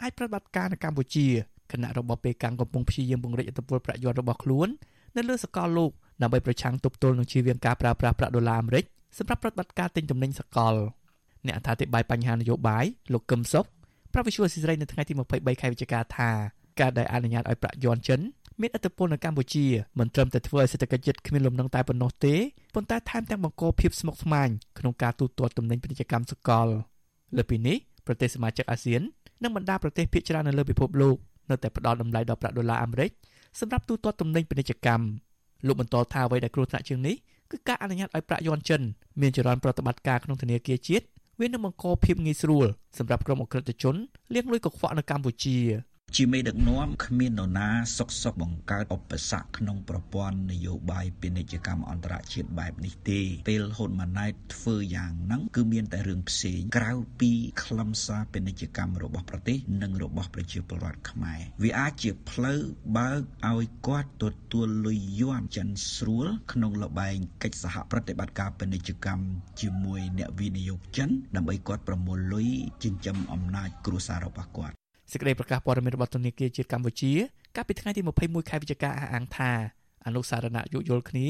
អាចប្រតិបត្តិការនៅកម្ពុជាគណៈរបស់ពេលកាំងកំពុងព្យាយាមពង្រីកឥទ្ធិពលប្រាក់យន់របស់ខ្លួននៅលើសកលលោកដើម្បីប្រឆាំងទប់ទល់នឹងជីវៀងការប្រើប្រាស់ប្រាក់ដុល្លារអាមេរិកសម្រាប់ប្រតិបត្តិការទិញទំនិញសកលអ្នកអត្ថាធិប្បាយបញ្ហានយោបាយលោកកឹមសុខប្រវិសុវស៊ីស្រីនៅថ្ងៃទី23ខែវិច្ឆិកាថាការដែលអនុញ្ញាតឲ្យប្រាក់យន់ចិន មានឥទ្ធិពលនៅកម្ពុជាមិនត្រឹមតែធ្វើឲ្យសេដ្ឋកិច្ចជាតិគ្មានលំនឹងតែប៉ុណ្ណោះទេប៉ុន្តែថែមទាំងបង្កភាពស្មុគស្មាញក្នុងការទូទាត់ទំនិញពាណិជ្ជកម្មសកលលើពីនេះប្រទេសសមាជិកអាស៊ាននិងបណ្ដាប្រទេសភាគច្រើននៅលើពិភពលោកនៅតែផ្ដល់តម្លៃដល់ប្រាក់ដុល្លារអាមេរិកសម្រាប់ទូទាត់ទំនិញពាណិជ្ជកម្មលោកបន្តថាអ្វីដែលគ្រោះថ្នាក់ជាងនេះគឺការអនុញ្ញាតឲ្យប្រាក់យន់ចិនមានចរន្តប្រតិបត្តិការក្នុងធនាគារជាតិវានឹងបង្កភាពងាយស្រួលសម្រាប់ក្រុមអក្រិតជនលាងលុយកខ្វក់នៅកម្ពុជា ជាមេដឹកនាំគ្មាននរណាសុកសុកបង្កើតឧបសគ្គក្នុងប្រព័ន្ធនយោបាយពាណិជ្ជកម្មអន្តរជាតិបែបនេះទេពេលហ៊ុនម៉ាណែតធ្វើយ៉ាងហ្នឹងគឺមានតែរឿងផ្សេងក្រៅពីខ្លឹមសារពាណិជ្ជកម្មរបស់ប្រទេសនិងរបស់ប្រជាពលរដ្ឋខ្មែរវាអាចជាផ្លូវបើកឲ្យគាត់ទទួលលុយយន់ចិនស្រួលក្នុងលបែងកិច្ចសហប្រតិបត្តិការពាណិជ្ជកម្មជាមួយអ្នកវិនិយោគចិនដើម្បីគាត់ប្រមូលលុយចិញ្ចឹមអំណាចគ្រួសាររបស់គាត់ សេចក្តីប្រកាសព័ត៌មានរបស់ធនាគារជាតិកម្ពុជាកាលពីថ្ងៃទី21ខែវិច្ឆិកាអះអាងថាអនុសារណៈយោគយល់គ្នា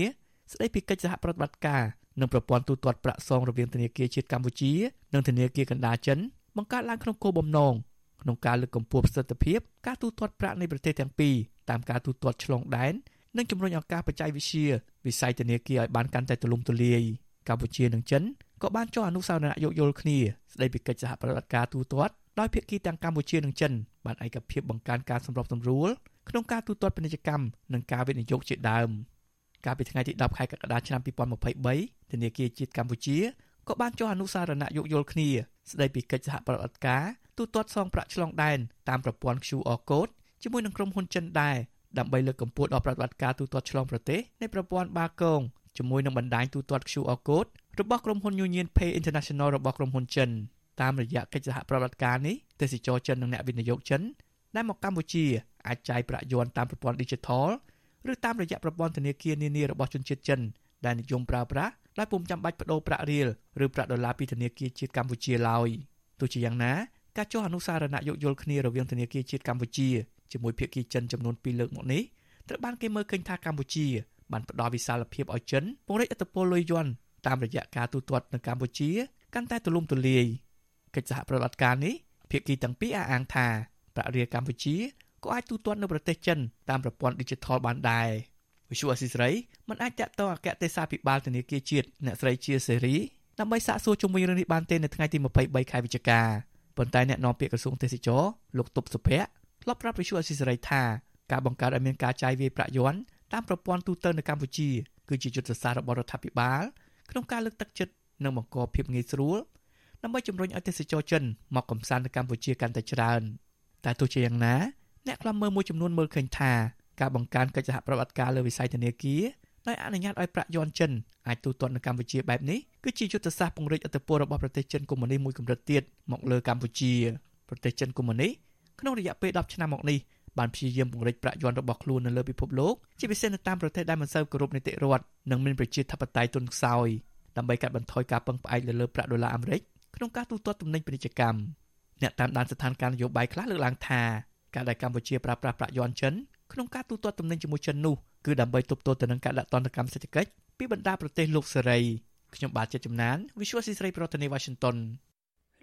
ស្តីពីកិច្ចសហប្រតិបត្តិការនិងប្រព័ន្ធទូទាត់ប្រាក់សងរវាងធនាគារជាតិកម្ពុជានិងធនាគារកណ្ដាលចិនបង្កើតឡើងក្នុងគោលបំណងក្នុងការលើកកម្ពស់ប្រសិទ្ធភាពការទូទាត់ប្រាក់នៃប្រទេសទាំងពីរតាមការទូទាត់ឆ្លងដែននិងជំរុញឱកាសបច្ចេកវិទ្យាវិស័យធនាគារឲ្យបានកាន់តែទូលំទូលាយកម្ពុជានិងចិនក៏បានចុះអនុសារណៈយោគយល់គ្នាស្តីពីកិច្ចសហប្រតិបត្តិការទូទាត់ ដោយភាគីទាំងកម្ពុជានិងចិនបានឯកភាពបង្កើនការសម្របសម្រួលក្នុងការទូទាត់ពាណិជ្ជកម្មនិងការវិនិយោគជាដើមកាលពីថ្ងៃទី10ខែកក្កដាឆ្នាំ2023ធនាគារជាតិកម្ពុជាក៏បានចុះអនុសារណៈយោគយល់គ្នាស្តីពីកិច្ចសហប្រតិបត្តិការទូទាត់សងប្រាក់ឆ្លងដែនតាមប្រព័ន្ធ QR code ជាមួយនឹងក្រុមហ៊ុនចិនដែរដើម្បីលើកកម្ពស់ដល់ប្រតិបត្តិការទូទាត់ឆ្លងប្រទេសនៃប្រព័ន្ធបាគងជាមួយនឹងបណ្ដាញទូទាត់ QR code របស់ក្រុមហ៊ុន Union Pay International របស់ក្រុមហ៊ុនចិន។ តាមរយៈកិច្ចសហប្រតិបត្តិការនេះទេសចរចិននិងអ្នកវិនិយោគចិនដែលមកកម្ពុជាអាចចាយប្រាក់យួនតាមប្រព័ន្ធ Digital ឬតាមរយៈប្រព័ន្ធធនាគារនានារបស់ជនជាតិចិនដែលនិយមប្រើប្រាស់ដោយពុំចាំបាច់បដូរប្រាក់រៀលឬប្រាក់ដុល្លារពីធនាគារជាតិកម្ពុជាឡើយទោះជាយ៉ាងណាការចុះអនុសារណៈយោគយល់គ្នារវាងធនាគារជាតិកម្ពុជាជាមួយភាគីចិនចំនួន2លើកមកនេះត្រូវបានគេមើលឃើញថាកម្ពុជាបានផ្ដល់វិសាលភាពឲ្យចិនពង្រីកឥទ្ធិពលលុយយួនតាមរយៈការទូទាត់នៅកម្ពុជាកាន់តែទូលំទូលាយ កិច្ចសហប្រតិបត្តិការនេះភាគីទាំងពីរអះអាងថាប្រាក់រៀលកម្ពុជាក៏អាចទូទាត់នៅប្រទេសចិនតាមប្រព័ន្ធ Digital បានដែរវិសុអស៊ីស្រីមិនអាចតាក់ទងអគ្គទេសាភិបាលធនាគារជាតិអ្នកស្រីជាសេរីដើម្បីសាកសួរជុំវិញរឿងនេះបានទេនៅថ្ងៃទី23ខែវិច្ឆិកាប៉ុន្តែអ្នកនាំពាក្យក្រសួងទេសចរលោកតុបសុភ័ក្រធ្លាប់ប្រាប់វិសុអស៊ីស្រីថាការបង្កើតឲ្យមានការចាយវាយប្រាក់យន់តាមប្រព័ន្ធទូទៅនៅកម្ពុជាគឺជាយុទ្ធសាស្ត្ររបស់រដ្ឋាភិបាលក្នុងការលើកទឹកចិត្តនិងបង្កភាពងាយស្រួល ដើម្បីជំរុញឲ្យទេសចរចិនមកកំសាន្តនៅកម្ពុជាកាន់តែច្រើនតែទោះជាយ៉ាងណាអ្នកខ្លំមើលមួយចំនួនមើលឃើញថាការបង្កើនកិច្ចសហប្រតិបត្តិការលើវិស័យធនាគារដោយអនុញ្ញាតឲ្យប្រាក់យន់ចិនអាចទូទាត់នៅកម្ពុជាបែបនេះគឺជាយុទ្ធសាស្ត្រពង្រីកឥទ្ធិពលរបស់ប្រទេសចិនកុម្មុយនីសមួយកម្រិតទៀតមកលើកម្ពុជាប្រទេសចិនកុម្មុយនីសក្នុងរយៈពេល10ឆ្នាំមកនេះបានព្យាយាមពង្រីកប្រាក់យន់របស់ខ្លួននៅលើពិភពលោកជាពិសេសនៅតាមប្រទេសដែលមិនសូវគោរពនីតិរដ្ឋនិងមានប្រជាធិបតេយ្យទន់ខ្សោយដើម្បីកាត់បន្ថយការពឹងផ្អែកលើប្រាក់ដុល្លារអាមេរិក ក្នុងការទូទាត់ទំនិញពាណិជ្ជកម្មអ្នកតាមដានស្ថានភាពនយោបាយខ្លះលើកឡើងថាការដែលកម្ពុជាប្រើប្រាស់ប្រាក់យន់ចិនក្នុងការទូទាត់ទំនិញជាមួយចិននោះគឺដើម្បីទប់ទល់ទៅនឹងការដាក់ទណ្ឌកម្មសេដ្ឋកិច្ចពីបណ្ដាប្រទេសលោកសេរីខ្ញុំបាទជាចំណាន Visual ស៊ីស្រីប្រធានាទី Washington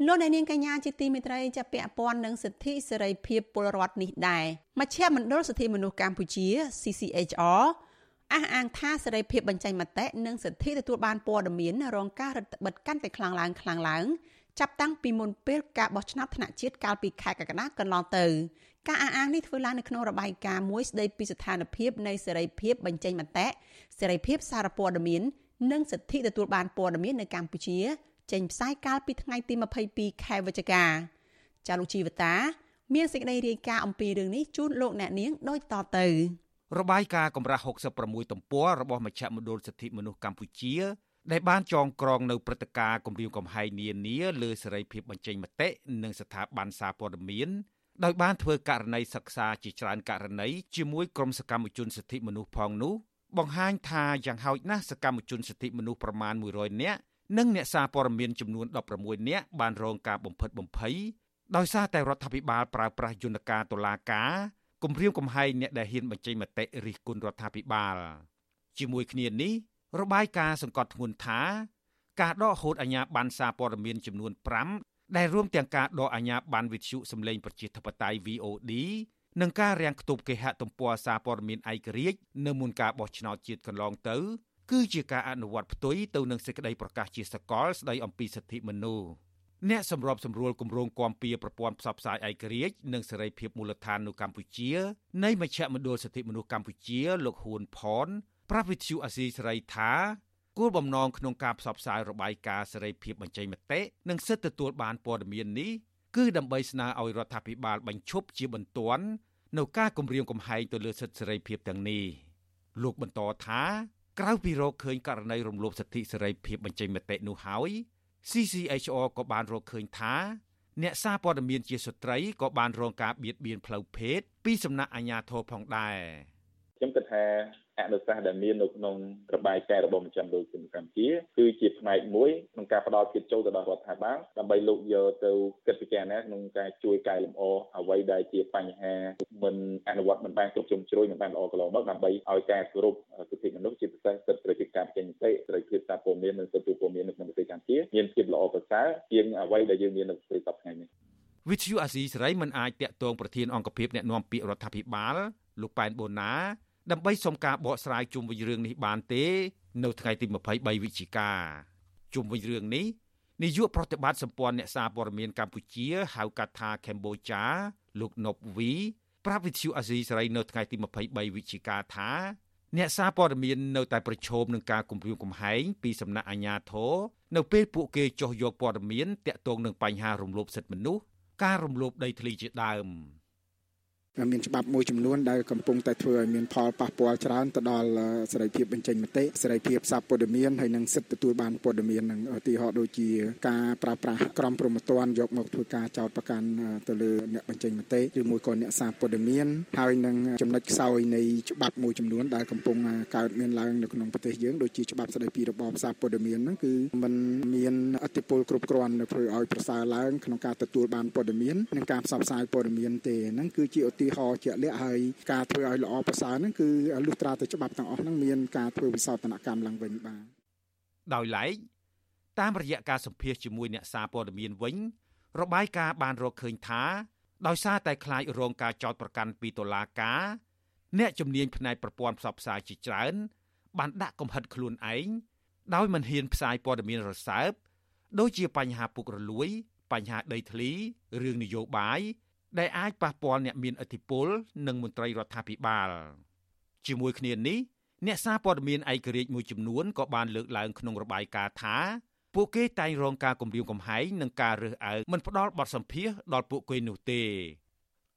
លោកអ្នកនាងកញ្ញាជាទីមេត្រីចាប់ពាក់ព័ន្ធនឹងសិទ្ធិសេរីភាពពលរដ្ឋនេះដែរមជ្ឈមណ្ឌលសិទ្ធិមនុស្សកម្ពុជា CCHR អះអាងថាសេរីភាពបញ្ចេញមតិនិងសិទ្ធិទទួលបានព័ត៌មានរងការរឹតបន្តឹងកាន់តែខ្លាំងឡើងខ្លាំងឡើងចាប់តាំងពីមុនពេលការបោះឆ្នោតថ្នាក់ជាតិកាលពីខែកក្កដាកន្លងទៅការអះអាងនេះធ្វើឡើងនៅក្នុងរបាយការណ៍មួយស្ដីពីស្ថានភាពនៃសេរីភាពបញ្ចេញមតិសេរីភាពសារព័ត៌មាន និងសិទ្ធិទទួលបានព័ត៌មាននៅកម្ពុជា ចេញផ្សាយកាលពីថ្ងៃទី22ខែវិច្ឆិកាចាលោកជីវតា មានសេចក្តីរាយការណ៍អំពីរឿងនេះជូនលោកអ្នកនាងដូចតទៅ របាយការណ៍កម្រាស់66ទំព័ររបស់មជ្ឈមណ្ឌលសិទ្ធិមនុស្សកម្ពុជា ដែលបានចងក្រងនៅព្រឹត្តិការណ៍គម្រាមកំហែងនានាលើសេរីភាពបញ្ចេញមតិនិងស្ថាប័នសារព័ត៌មានដោយបានធ្វើករណីសិក្សាជាច្រើនករណីជាមួយក្រុមសកម្មជនសិទ្ធិមនុស្សផងនោះបង្ហាញថាយ៉ាងហោចណាស់សកម្មជនសិទ្ធិមនុស្សប្រមាណ100នាក់និងអ្នកសារព័ត៌មានចំនួន16នាក់បានរងការបំផិតបំភ័យដោយសារតែរដ្ឋាភិបាលប្រើប្រាស់យន្តការតុលាការ គម្រាមកំហែងអ្នកដែលហ៊ានបញ្ចេញមតិរិះគន់រដ្ឋាភិបាលជាមួយគ្នានេះរបាយការណ៍សង្កត់ធ្ងន់ថាការដកហូតអាញាប័ណ្ណសារព័ត៌មានចំនួន5ដែលរួមទាំងការដកអាញាប័ណ្ណវិទ្យុសម្លេងប្រជាធិបតេយ្យ VOD និងការរាំងខ្ទប់គេហទំព័រសារព័ត៌មានឯករាជ្យនៅមុនការបោះឆ្នោតជាតិកន្លងទៅ គឺជាការអនុវត្តផ្ទុយទៅនឹងសេចក្តីប្រកាសជាសកលស្តីអំពីសិទ្ធិមនុស្ស អ្នកសម្របសម្រួលគម្រោងគាំពៀប្រព័ន្ធផ្សព្វផ្សាយឯករាជ្យនិងសេរីភាពមូលដ្ឋាននៅកម្ពុជានៃមជ្ឈមណ្ឌលសិទ្ធិមនុស្សកម្ពុជាលោកហ៊ួនផនប្រាវិទ្យុអាស៊ីសេរីថាគោលបំណងក្នុងការផ្សព្វផ្សាយរបាយការណ៍សេរីភាពបញ្ចេញមតិនិងសិទ្ធិទទួលបានព័ត៌មាននេះគឺដើម្បីស្នើឲ្យរដ្ឋាភិបាលបញ្ឈប់ជាបន្ទាន់នៅការគម្រាមកំហែងទៅលើសិទ្ធិសេរីភាពទាំងនេះលោកបន្តថាក្រៅពីរកឃើញករណីរំលោភសិទ្ធិសេរីភាពបញ្ចេញមតិនោះហើយ CCHR ក៏បានរកឃើញថាអ្នកសារព័ត៌មានជាស្ត្រីក៏បានរងការបៀតបៀនផ្លូវភេទពីសំណាក់អាជ្ញាធរផងដែរ ខ្ញុំគិតថាអនុសាសន៍ដែលមាននៅក្នុងរបាយការណ៍របស់មជ្ឈមណ្ឌលជំនាញកម្ពុជាគឺជាផ្នែកមួយក្នុងការផ្ដល់ភាពចូលទៅដល់រដ្ឋាភិបាលដើម្បីលោកយកទៅគិតពិចារណាក្នុងការជួយកែលម្អអ្វីដែលជាបញ្ហាមិនអនុវត្តមិនបានគ្រប់ជ្រុងជ្រោយមិនបានល្អកន្លងមកដើម្បីឲ្យការគោរពសិទ្ធិមនុស្សជាពិសេសសិទ្ធិសេរីភាពការចេញមតិសេរីភាពសារព័ត៌មាននិងសិទ្ធិពលរដ្ឋនៅក្នុងប្រទេសកម្ពុជាមានភាពល្អប្រសើរជាងអ្វីដែលយើងមាននៅប្រទេសសពថ្ងៃនេះវិទ្យុអាស៊ីសេរីមិនអាចតាក់ទងប្រធានអង្គភិបអ្នកណាំពាក្យរដ្ឋាភិបាលលោកប៉ែនបូណា ដើម្បីសុំការបកស្រាយជុំវិញរឿងនេះបានទេ នៅថ្ងៃទី23វិច្ឆិកាជុំវិញរឿងនេះនាយកប្រតិបត្តិសម្ព័ន្ធអ្នកសារព័ត៌មានកម្ពុជាហៅកាត់ថាកម្ពុជាលោកណប់វីប្រាប់វិទ្យុអាស៊ីសេរីនៅថ្ងៃទី23វិច្ឆិកាថាអ្នកសារព័ត៌មាននៅតែប្រឈមនឹងការគំរាមកំហែងពីសំណាក់អាជ្ញាធរនៅពេលពួកគេចោះយកព័ត៌មានតាក់ទងនឹងបញ្ហារំលោភសិទ្ធិមនុស្សការរំលោភដីធ្លីជាដើម។ មានច្បាប់មួយចំនួនដែលកំពុងតែធ្វើឲ្យមានផលប៉ះពាល់ច្រើនទៅដល់សេរីភាពបញ្ចេញមតិសេរីភាពសារព័ត៌មានហើយនិងសិទ្ធិទទួលបានព័ត៌មាននឹងឧទាហរណ៍ដូចជាការប្រើប្រាស់ក្រមព្រហ្មទណ្ឌយកមកធ្វើការចោទប្រកាន់ទៅលើអ្នកបញ្ចេញមតិឬមួយក៏អ្នកសារព័ត៌មានហើយនឹងចំណុចខ្សោយនៃច្បាប់មួយចំនួនដែលកំពុងកើតមានឡើងនៅក្នុងប្រទេសយើងដូចជាច្បាប់ស្តីពីរបបសារព័ត៌មានហ្នឹងគឺมันមានអធិបុលគ្រប់គ្រាន់នៅធ្វើឲ្យប្រសើរឡើងក្នុងការទទួលបានព័ត៌មាននិងការផ្សព្វផ្សាយព័ត៌មានទេហ្នឹងគឺជាឧទាទាហរណ៍ជាក់លាក់ហើយការធ្វើឲ្យល្អប្រសើរហ្នឹងគឺលុះត្រាតែច្បាប់ទាំងអស់ហ្នឹងមានការធ្វើវិសោធនកម្មឡើងវិញបាទដោយឡែកតាមរយៈការសម្ភាសជាមួយអ្នកសារព័ត៌មានវិញ របាយការណ៍បានរកឃើញថាដោយសារតែខ្លាចរងការចោទប្រកាន់ពីតុលាការអ្នកជំនាញផ្នែកប្រព័ន្ធផ្សព្វផ្សាយជាច្រើន បានដាក់កំហិតខ្លួនឯងដោយមិនហ៊ានផ្សាយព័ត៌មានរសើបដូចជាបញ្ហាពុករលួយ បញ្ហាដីធ្លីរឿងនយោបាយ ដែលអាចប៉ះពាល់អ្នកមានឥទ្ធិពលនិងមន្ត្រីរដ្ឋាភិបាលជាមួយគ្នានេះអ្នកសារព័ត៌មានឯករាជ្យមួយចំនួនក៏បានលើកឡើងក្នុងរបាយការណ៍ថាពួកគេតែងរងការគំរាមកំហែងនិងការរើសអើងមិនផ្ដល់បទសម្ភាសដល់ពួកគេនោះទេ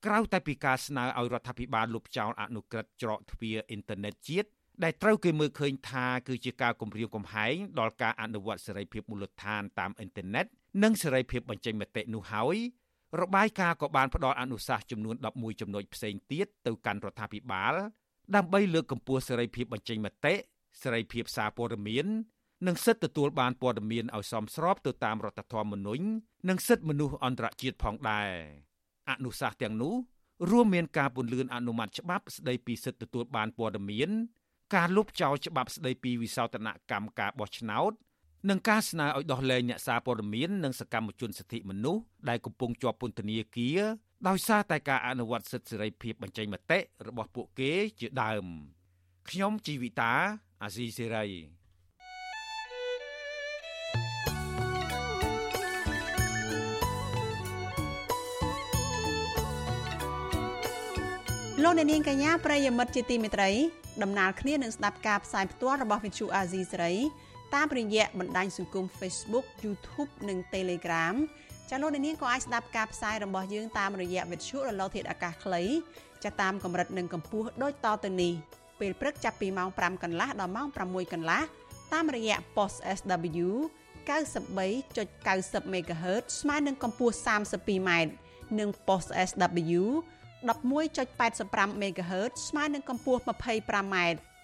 ក្រៅតែពីការស្នើឲ្យរដ្ឋាភិបាលលុបចោលអនុក្រឹត្យច្រកទ្វារអ៊ីនធឺណិតជាតិដែលត្រូវគេមើលឃើញថាគឺជាការគំរាមកំហែងដល់ការអនុវត្តសេរីភាពមូលដ្ឋានតាមអ៊ីនធឺណិតនិងសេរីភាពបញ្ចេញមតិនោះហើយ របាយការណ៍ក៏បានផ្ដល់អនុសាសន៍ចំនួន11ចំណុចផ្សេងទៀតទៅកាន់រដ្ឋាភិបាល ដើម្បីលើកកម្ពស់សេរីភាពបញ្ចេញមតិសេរីភាពសារព័ត៌មាននិងសិទ្ធិទទួលបានព័ត៌មានឲ្យសមស្របទៅតាមរដ្ឋធម្មនុញ្ញនិងសិទ្ធិមនុស្សអន្តរជាតិផងដែរអនុសាសន៍ទាំងនោះរួមមានការពន្យាអនុម័តច្បាប់ស្តីពីសិទ្ធិទទួលបានព័ត៌មាន ការលុបចោលច្បាប់ស្តីពីវិសោធនកម្មការបោះឆ្នោត និងការស្នើឲ្យដោះលែងអ្នកសារព័ត៌មាននិងសកម្មជនសិទ្ធិមនុស្សដែលកំពុងជាប់ពន្ធនាគារដោយសារតែការអនុវត្តសិទ្ធិសេរីភាពបញ្ចេញមតិរបស់ពួកគេជាដើមខ្ញុំជីវិតាអាស៊ីសេរីលោកអ្នកនាងកញ្ញាប្រិយមិត្តជាទីមេត្រីដំណើរគ្នានឹងស្ដាប់ការផ្សាយផ្ទាល់របស់វិទ្យុអាស៊ីសេរី តាមរយៈបណ្ដាញសង្គម Facebook YouTube និង Telegram ចាលោកអ្នកនាងក៏អាចស្ដាប់ការផ្សាយរបស់យើងតាមរយៈវិទ្យុរលកធាតុអាកាសខ្លីចាតាមកម្រិតនិងកម្ពស់ដូចតទៅនេះពេលព្រឹកចាប់ពីម៉ោង5កន្លះដល់ម៉ោង6កន្លះតាមរយៈ post SW 93.90 MHz ស្មើនឹងកម្ពស់ 32m និង post SW 11.85 MHz ស្មើនឹងកម្ពស់ 25m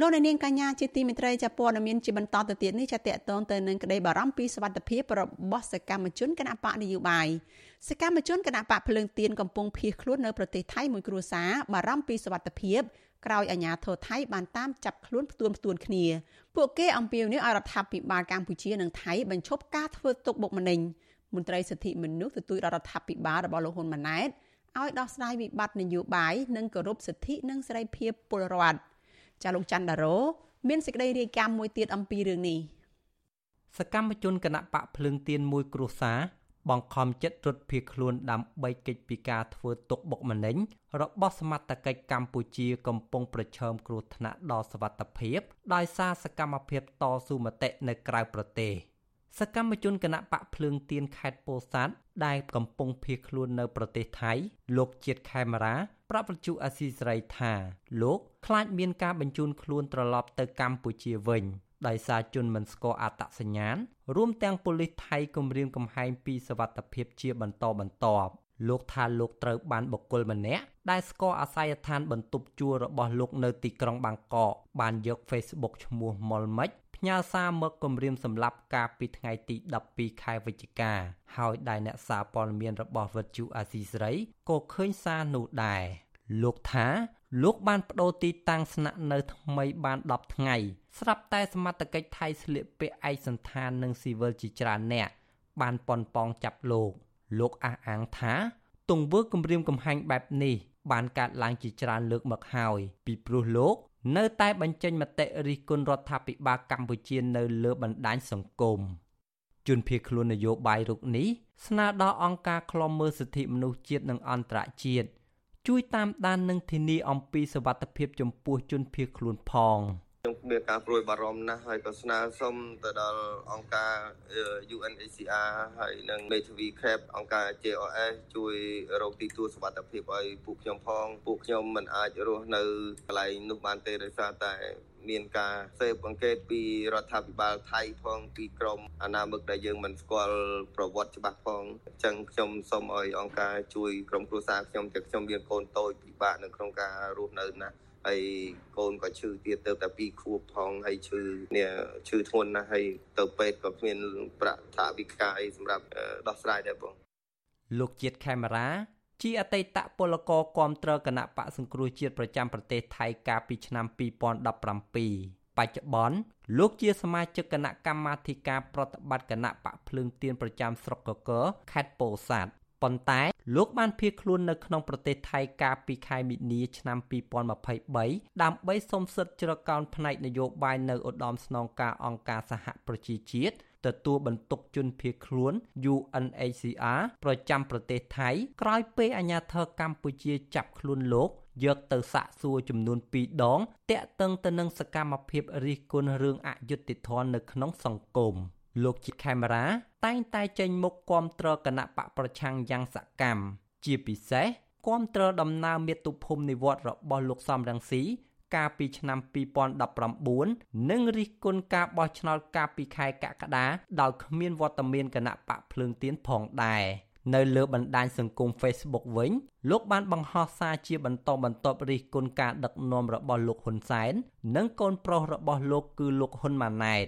លោកនាងកញ្ញាជាទីមេត្រីចាព័ត៌មានជាបន្តទៅទៀតនេះចាតកតងទៅនឹងក្តីបារម្ភពីសវត្ថភាពរបស់សកម្មជនគណបកនយោបាយសកម្មជនគណបកភ្លើងទៀនកំពុងភៀសខ្លួននៅប្រទេសថៃមួយគ្រួសារបារម្ភពីសវត្ថភាពក្រោយអាញាធរថៃបានតាមចាប់ខ្លួនផ្ទួនផ្ទួនគ្នាពួកគេអំពាវនាវឲ្យរដ្ឋាភិបាលកម្ពុជានិងថៃបញ្ឈប់ការធ្វើទុកបុកម្នេញមន្ត្រីសិទ្ធិមនុស្សទទូចរដ្ឋាភិបាលរបស់លោកហ៊ុនម៉ាណែតឲ្យដោះស្រាយវិបត្តិនយោបាយនិងគោរពសិទ្ធិនិងសេរីភាពពលរដ្ឋ ចាលោកច័ន្ទដារ៉ូមានសេចក្តីរាយការណ៍មួយទៀតអំពីរឿងនេះសកម្មជនគណៈបកភ្លើងទៀនមួយគ្រួសារបង្ខំចិត្តរត់ភៀសខ្លួនដើម្បីគេចពីការធ្វើទុកបុកម្នេញរបស់សមត្ថកិច្ចកម្ពុជាកំពុងប្រឈមគ្រោះថ្នាក់ដល់សវត្ថភាពដោយសារសកម្មភាពតស៊ូមតិនៅក្រៅប្រទេសសកម្មជនគណៈបកភ្លើងទៀនខេត្តពោធិ៍សាត់ដែលកំពុងភៀសខ្លួននៅប្រទេសថៃលោកជាតិខេមរា ប្រាប់វិទ្យុអាស៊ីសេរីថាលោកខ្លាចមានការបញ្ជូនខ្លួនត្រឡប់ទៅកម្ពុជាវិញដោយសារជនមិនស្គាល់អត្តសញ្ញាណរួមទាំងប៉ូលីសថៃគំរាមកំហែងពីសវត្ថភាពជាបន្តបន្ទាប់លោកថាលោកត្រូវបានបុគ្គលម្នាក់ដែលស្គាល់អាស័យដ្ឋានបន្ទប់ជួលរបស់លោកនៅទីក្រុងបាងកកបានយក Facebook ឈ្មោះមុលមិច ផ្ញើសារមកគម្រាមសម្លាប់កាលពីថ្ងៃទី12ខែវិច្ឆិកាហើយដែលអ្នកសារព័ត៌មានរបស់វិទ្យុអាស៊ីសេរីក៏ឃើញសារនោះដែរលោកថាលោកបានបដូរទីតាំងស្នាក់នៅថ្មីបាន10ថ្ងៃស្រាប់តែសមត្ថកិច្ចថៃស្លៀកពាក់ឯកសន្តាននិងស៊ីវិលជាច្រើនអ្នកបានប៉ុនប៉ងចាប់លោកលោកអះអាងថា ទង្វើគំរាមកំហែងបែបនេះបានកើតឡើងជាច្រើនលើកមកហើយពីព្រោះលោក នៅតែបញ្ចេញមតិរិះគន់រដ្ឋាភិបាលកម្ពុជានៅលើបណ្ដាញសង្គមជនភៀសខ្លួននយោបាយរុកនេះស្នើដល់អង្គការឃ្លាំមើលសិទ្ធិមនុស្សជាតិនិងអន្តរជាតិជួយតាមដាននិងធានាអំពីសវត្ថភាពចំពោះជនភៀសខ្លួនផងខ្ញុំ មានការព្រួយបារម្ភណាស់ហើយក៏ស្នើសុំទៅដល់អង្គការ UNHCR ហើយនិងមេធាវី CAP អង្គការ JOS ជួយរកទីទួលសុវត្ថិភាពឲ្យពួកខ្ញុំផងពួកខ្ញុំមិនអាចរស់នៅកន្លែងនោះបានទេដោយសារតែមានការសេពអង្កេតពីរដ្ឋាភិបាលថៃផងពីក្រមអាណាមឹកដែលយើងមិនស្គាល់ប្រវត្តិច្បាស់ផងអញ្ចឹងខ្ញុំសូមឲ្យអង្គការជួយក្រុមគ្រួសារខ្ញុំទាំងខ្ញុំមានកូនតូចពិបាកនៅក្នុងការរស់នៅណា ហើយកូនក៏ឈឺទៀតទៅតែ2ខួបផងហើយឈឺនេះឈឺធ្ងន់ណាស់ហើយទៅពេទ្យក៏គ្មានប្រាក់ថាវិការអីសម្រាប់ដោះស្រាយដែរបងលោកជាតិខេមរាជាអតីតពលករគាំទ្រគណៈបកសង្គ្រោះជាតិប្រចាំប្រទេសថៃកាលពីឆ្នាំ2017បច្ចុប្បន្នលោកជាសមាជិកគណៈកម្មាធិការប្រតិបត្តិគណៈបកភ្លើងទៀនប្រចាំស្រុកកកខេត្តពោធិ៍សាត់ ប៉ុន្តែលោកបានភៀសខ្លួននៅក្នុងប្រទេសថៃកាលពីខែមីនាឆ្នាំ2023ដើម្បីសុំសិទ្ធិជ្រកកោនផ្នែកនយោបាយនៅឧត្តមស្នងការអង្គការសហប្រជាជាតិទទួលបន្ទុកជនភៀសខ្លួន UNHCR ប្រចាំប្រទេសថៃក្រោយពេលអាញាធរកម្ពុជាចាប់ខ្លួនលោកយកទៅសាកសួរចំនួន2ដងតាក់ទងទៅនឹងសកម្មភាពរិះគន់រឿងអយុត្តិធម៌នៅក្នុងសង្គម លោកជាខេមរាតែងតែចេញមុខគាំទ្រគណៈបកប្រឆាំងយ៉ាងសកម្មជាពិសេសគាំទ្រដំណើរមាតុភូមិនិវត្តរបស់លោកសំរងស៊ីកាលពីឆ្នាំ2019និងរិះគន់ការបោះឆ្នោតកាលពីខែកក្កដាដោយគ្មានវត្តមានគណៈបកភ្លើងទៀនផងដែរនៅលើបណ្ដាញសង្គម Facebook វិញលោកបានបង្ហោះសារជាបន្តបន្ទាប់រិះគន់ការដឹកនាំរបស់លោកហ៊ុនសែននិងកូនប្រុសរបស់លោកគឺលោកហ៊ុនម៉ាណែត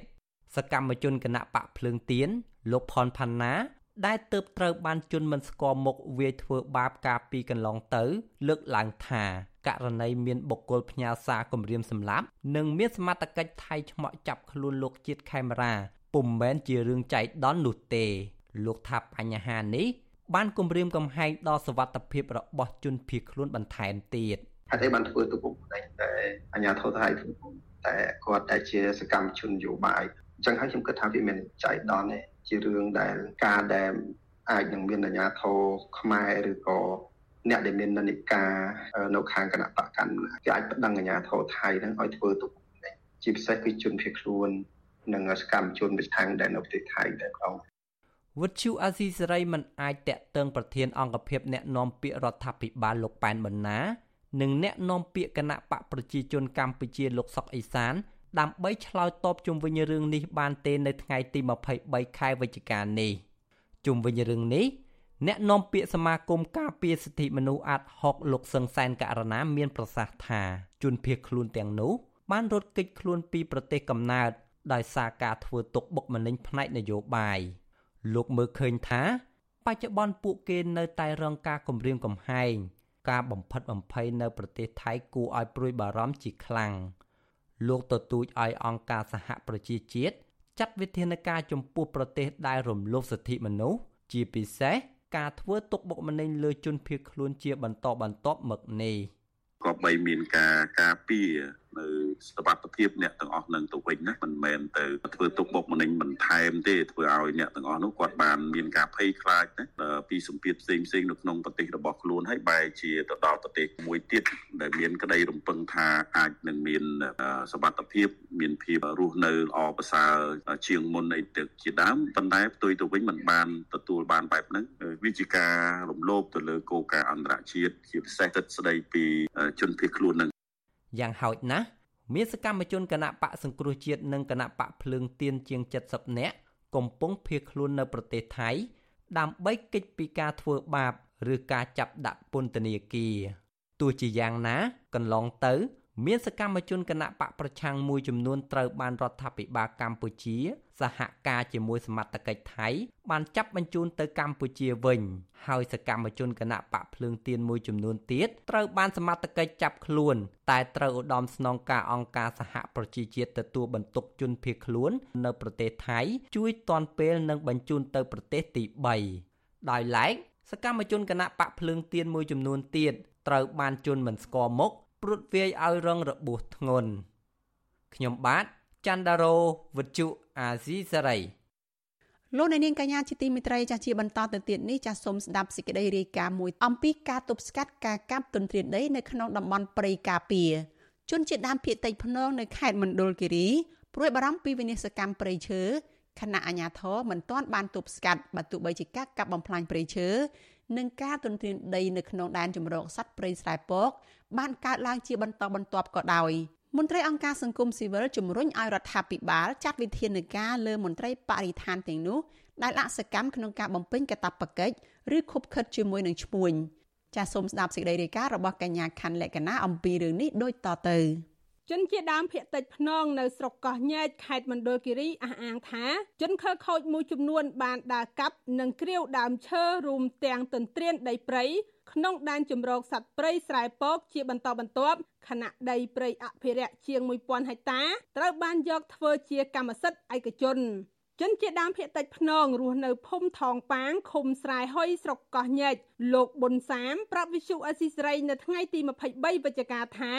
សកម្មជនគណៈបកភ្លើងទៀនលោកផនផាន់ណាដែលទៅត្រូវបានជន់មិនស្គាល់មុខវាយធ្វើបាបកាលពីកន្លងទៅ លើកឡើងថាករណីមានបុគ្គលផ្ញើសារគម្រាមសម្លាប់និងមានសមត្ថកិច្ចថៃឆ្មក់ចាប់ខ្លួនលោកជាតិខេមរាពុំមែនជារឿងចៃដន្យនោះទេ លោកថាបញ្ហានេះបានគម្រាមកំហែងដល់សវត្ថភាពរបស់ជនភៀសខ្លួនបន្ថែមទៀតហេតុអីបានធ្វើទៅពុកម្នេញតែអាញាធរថៃធ្វើតែគាត់តែជាសកម្មជននយោបាយ អញ្ចឹងហើយខ្ញុំគិតថាវាមានចៃដន្យទេជារឿងដែលការដែលអាចនឹងមានអាញាធរខ្មែរឬក៏អ្នកដែលមាននិន្នាការនៅខាងគណៈបកកាន់គេអាចប្តឹងអាជ្ញាធរថៃនឹងឲ្យធ្វើទុកជាពិសេសគឺជនភៀសខ្លួននិងសកម្មជនវិធានដែលនៅប្រទេសថៃតែម្ដងវុទ្ធុអាស៊ីសេរីមិនអាចតាក់ទងប្រធានអង្គភិបអ្នកណែនាំពាក្យរដ្ឋាភិបាលលោកប៉ែនបណ្ណា និងអ្នកនាំពាក្យគណៈបកប្រជាជនកម្ពុជាលោកសុកអេសាន ដើម្បីឆ្លើយតបជុំវិញរឿងនេះបានទេនៅថ្ងៃទី23ខែវិច្ឆិកានេះជុំវិញរឿងនេះអ្នកនាំពាក្យសមាគមការពារសិទ្ធិមនុស្សអាត់ហុកលោកសឹងសែនករណាមានប្រសាសន៍ថាជនភៀសខ្លួនទាំងនោះបានរត់គេចខ្លួនពីប្រទេសកំណើតដោយសារការធ្វើទុកបុកម្នេញផ្នែកនយោបាយលោកមើលឃើញថា បច្ចុប្បន្នពួកគេនៅតែរងការគំរាមកំហែងការបំផិតបំភ័យនៅប្រទេសថៃគួរឲ្យព្រួយបារម្ភជាខ្លាំង លោកទទូចឲ្យអង្គការសហប្រជាជាតិចាត់វិធានការចំពោះប្រទេសដែលរំលោភសិទ្ធិមនុស្សជាពិសេសការធ្វើទុកបុកម្នេញលើជនភៀសខ្លួនជាបន្តបន្ទាប់មកនេះក៏បីមានការការពារ នៅសវត្ថភាពអ្នកទាំងអស់នឹងទៅវិញណាមិនមែនទៅធ្វើទុកបុកម្នេញបន្ថែមទេធ្វើឲ្យអ្នកទាំងអស់នោះគាត់បានមានការភ័យខ្លាចណាពីសម្ពាធផ្សេងផ្សេងនៅក្នុងប្រទេសរបស់ខ្លួនហើយបែរជាទៅដល់ប្រទេសមួយទៀតដែលមានក្តីរំពឹងថាអាចនឹងមានសវត្ថភាពមានភាពរស់នៅល្អប្រសើរជាងមុនអីទៅជាដើមប៉ុន្តែផ្ទុយទៅវិញមិនបានទទួលបានបែបហ្នឹងវាជាការរំលោភទៅលើគោលការណ៍អន្តរជាតិជាពិសេសទឹកស្ដីពីជនភៀសខ្លួននឹង យ៉ាងហោចណាស់មានសកម្មជនគណៈបកសង្គ្រោះជាតិនិងគណៈបកភ្លើងទៀនជាង70នាក់កំពុងភៀសខ្លួននៅប្រទេសថៃ ដើម្បីគេចពីការធ្វើបាបឬការចាប់ដាក់ពន្ធនាគារទោះជាយ៉ាងណា កន្លងទៅ មានសកម្មជនគណៈបកប្រឆាំងមួយចំនួនត្រូវបានរដ្ឋាភិបាលកម្ពុជា សហការជាមួយសមត្ថកិច្ចថៃ បានចាប់បញ្ជូនទៅកម្ពុជាវិញ ហើយសកម្មជនគណៈបកភ្លើងទៀនមួយចំនួនទៀតត្រូវបានសមត្ថកិច្ចចាប់ខ្លួន តែត្រូវឧត្តមស្នងការអង្គការសហប្រជាជាតិទទួលបន្ទុកជនភៀសខ្លួន នៅប្រទេសថៃ ជួយទាន់ពេលនិងបញ្ជូនទៅប្រទេសទី3ដោយឡែកសកម្មជនគណៈបកភ្លើងទៀនមួយចំនួនទៀតត្រូវបានជន់មិនស្គាល់មុខព្រួតវាយឲ្យរងរបួសធ្ងន់ខ្ញុំបាទ ច័ន្ទដារោវិទ្យុអាស៊ីសេរីលោកអ្នកនាងកញ្ញាជាទីមេត្រីចាស់ជាបន្តទៅទៀតនេះចាស់សូមស្ដាប់សេចក្តីរាយការណ៍មួយអំពីការទប់ស្កាត់ការកាប់ទន្ទ្រានដីនៅក្នុងតំបន់ព្រៃការពារជនជាតិដើមភាគតិចភ្នងនៅខេត្តមណ្ឌលគិរីព្រួយបារម្ភពីវិនាសកម្មព្រៃឈើខណៈអាជ្ញាធរមិនទាន់បានទប់ស្កាត់បើទោះបីជាការកាប់បំផ្លាញព្រៃឈើនិងការទន្ទ្រានដីនៅក្នុងដែនជម្រកសត្វព្រៃស្រែពកបានកើតឡើងជាបន្តបន្ទាប់ក៏ដោយ មន្ត្រីអង្គការសង្គមស៊ីវិលជំរុញឲ្យរដ្ឋាភិបាលចាត់វិធានការលើមន្ត្រីបរិស្ថានទាំងនោះដែលអសកម្មក្នុងការបំពេញកាតព្វកិច្ចឬខុបខិតជាមួយនឹងឈ្មួញចាសសូមស្ដាប់សេចក្តីរាយការណ៍របស់កញ្ញាខណ្ឌលក្ខណាអំពីរឿងនេះដូចតទៅជនជាដើមភៀកតិចភ្នងនៅស្រុកកោះញែកខេត្តមណ្ឌលគិរីអះអាងថាជនខើខូចមួយចំនួនបានដើរកាប់និងគ្រាវដើមឈើរួមទាំងទន្ទ្រានដីព្រៃ ក្នុងដែនជម្រកសត្វព្រៃស្រែពកជាបន្តបន្ទាប់ខណៈដីព្រៃអភិរក្សជាង1000ហិកតាត្រូវបានយកធ្វើជាកម្មសិទ្ធិឯកជនជនជាដើមភៀកតិចភ្នងរស់នៅភូមិថងប៉ាងឃុំស្រែហុយស្រុកកោះញែកលោកប៊ុនសាមប្រាប់វិសុអេស៊ីសរ៉ៃនៅថ្ងៃទី23វិច្ឆិកាថា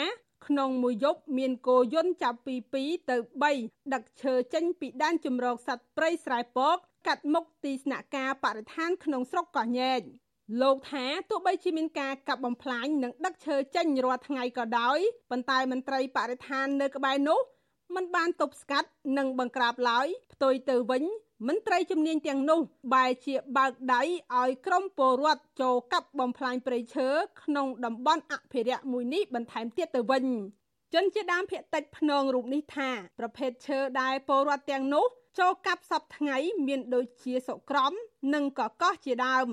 ក្នុងមួយយប់មានគោយន្តចាប់ពី2ទៅ3ដឹកឈើចេញពីដែនជម្រកសត្វព្រៃស្រែពកកាត់មុខទីស្នាក់ការបរិស្ថានក្នុងស្រុកកោះញែក លោកថាទោះបីជាមានការកាប់បំផ្លាញនិងដឹកឈើចេញរាល់ថ្ងៃក៏ដោយប៉ុន្តែមន្ត្រីបរិស្ថាននៅក្បែរនោះមិនបានទប់ស្កាត់និងបង្ក្រាបឡើយផ្ទុយទៅវិញមន្ត្រីជំនាញទាំងនោះបែរជាបើកដៃឲ្យក្រុមពលរដ្ឋចូលកាប់បំផ្លាញព្រៃឈើក្នុងតំបន់អភិរក្សមួយនេះបន្ថែមទៀតទៅវិញជនជាដើមភៀកតិចភ្នងរូបនេះថាប្រភេទឈើដែលពលរដ្ឋទាំងនោះចូលកាប់សពថ្ងៃមានដូចជាសុក្រំនិងកកោះជាដើម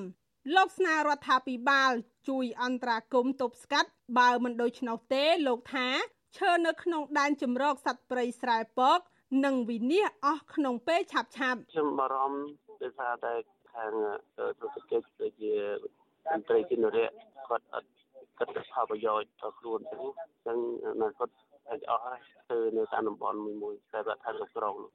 លោកស្នើរដ្ឋាភិបាល ជួយអន្តរាគមន៍ទប់ស្កាត់បើមិនដូច្នោះទេលោកថាឈើនៅក្នុងដែនជម្រកសត្វព្រៃស្រែពកនិងវិនិច្ឆ័យអស់ក្នុងពេលឆាប់ឆាប់ខ្ញុំបារម្ភដោយសារតែខាងธุរកិច្ចដូចជាមន្ត្រីជំនរៈគាត់អត់គិតផលប្រយោជន៍ដល់ខ្លួនទេអញ្ចឹងនៅគាត់អាចអស់ហើយគឺនៅតាមតំបន់មួយមួយតែបឋានគ្រប់គ្រងនោះ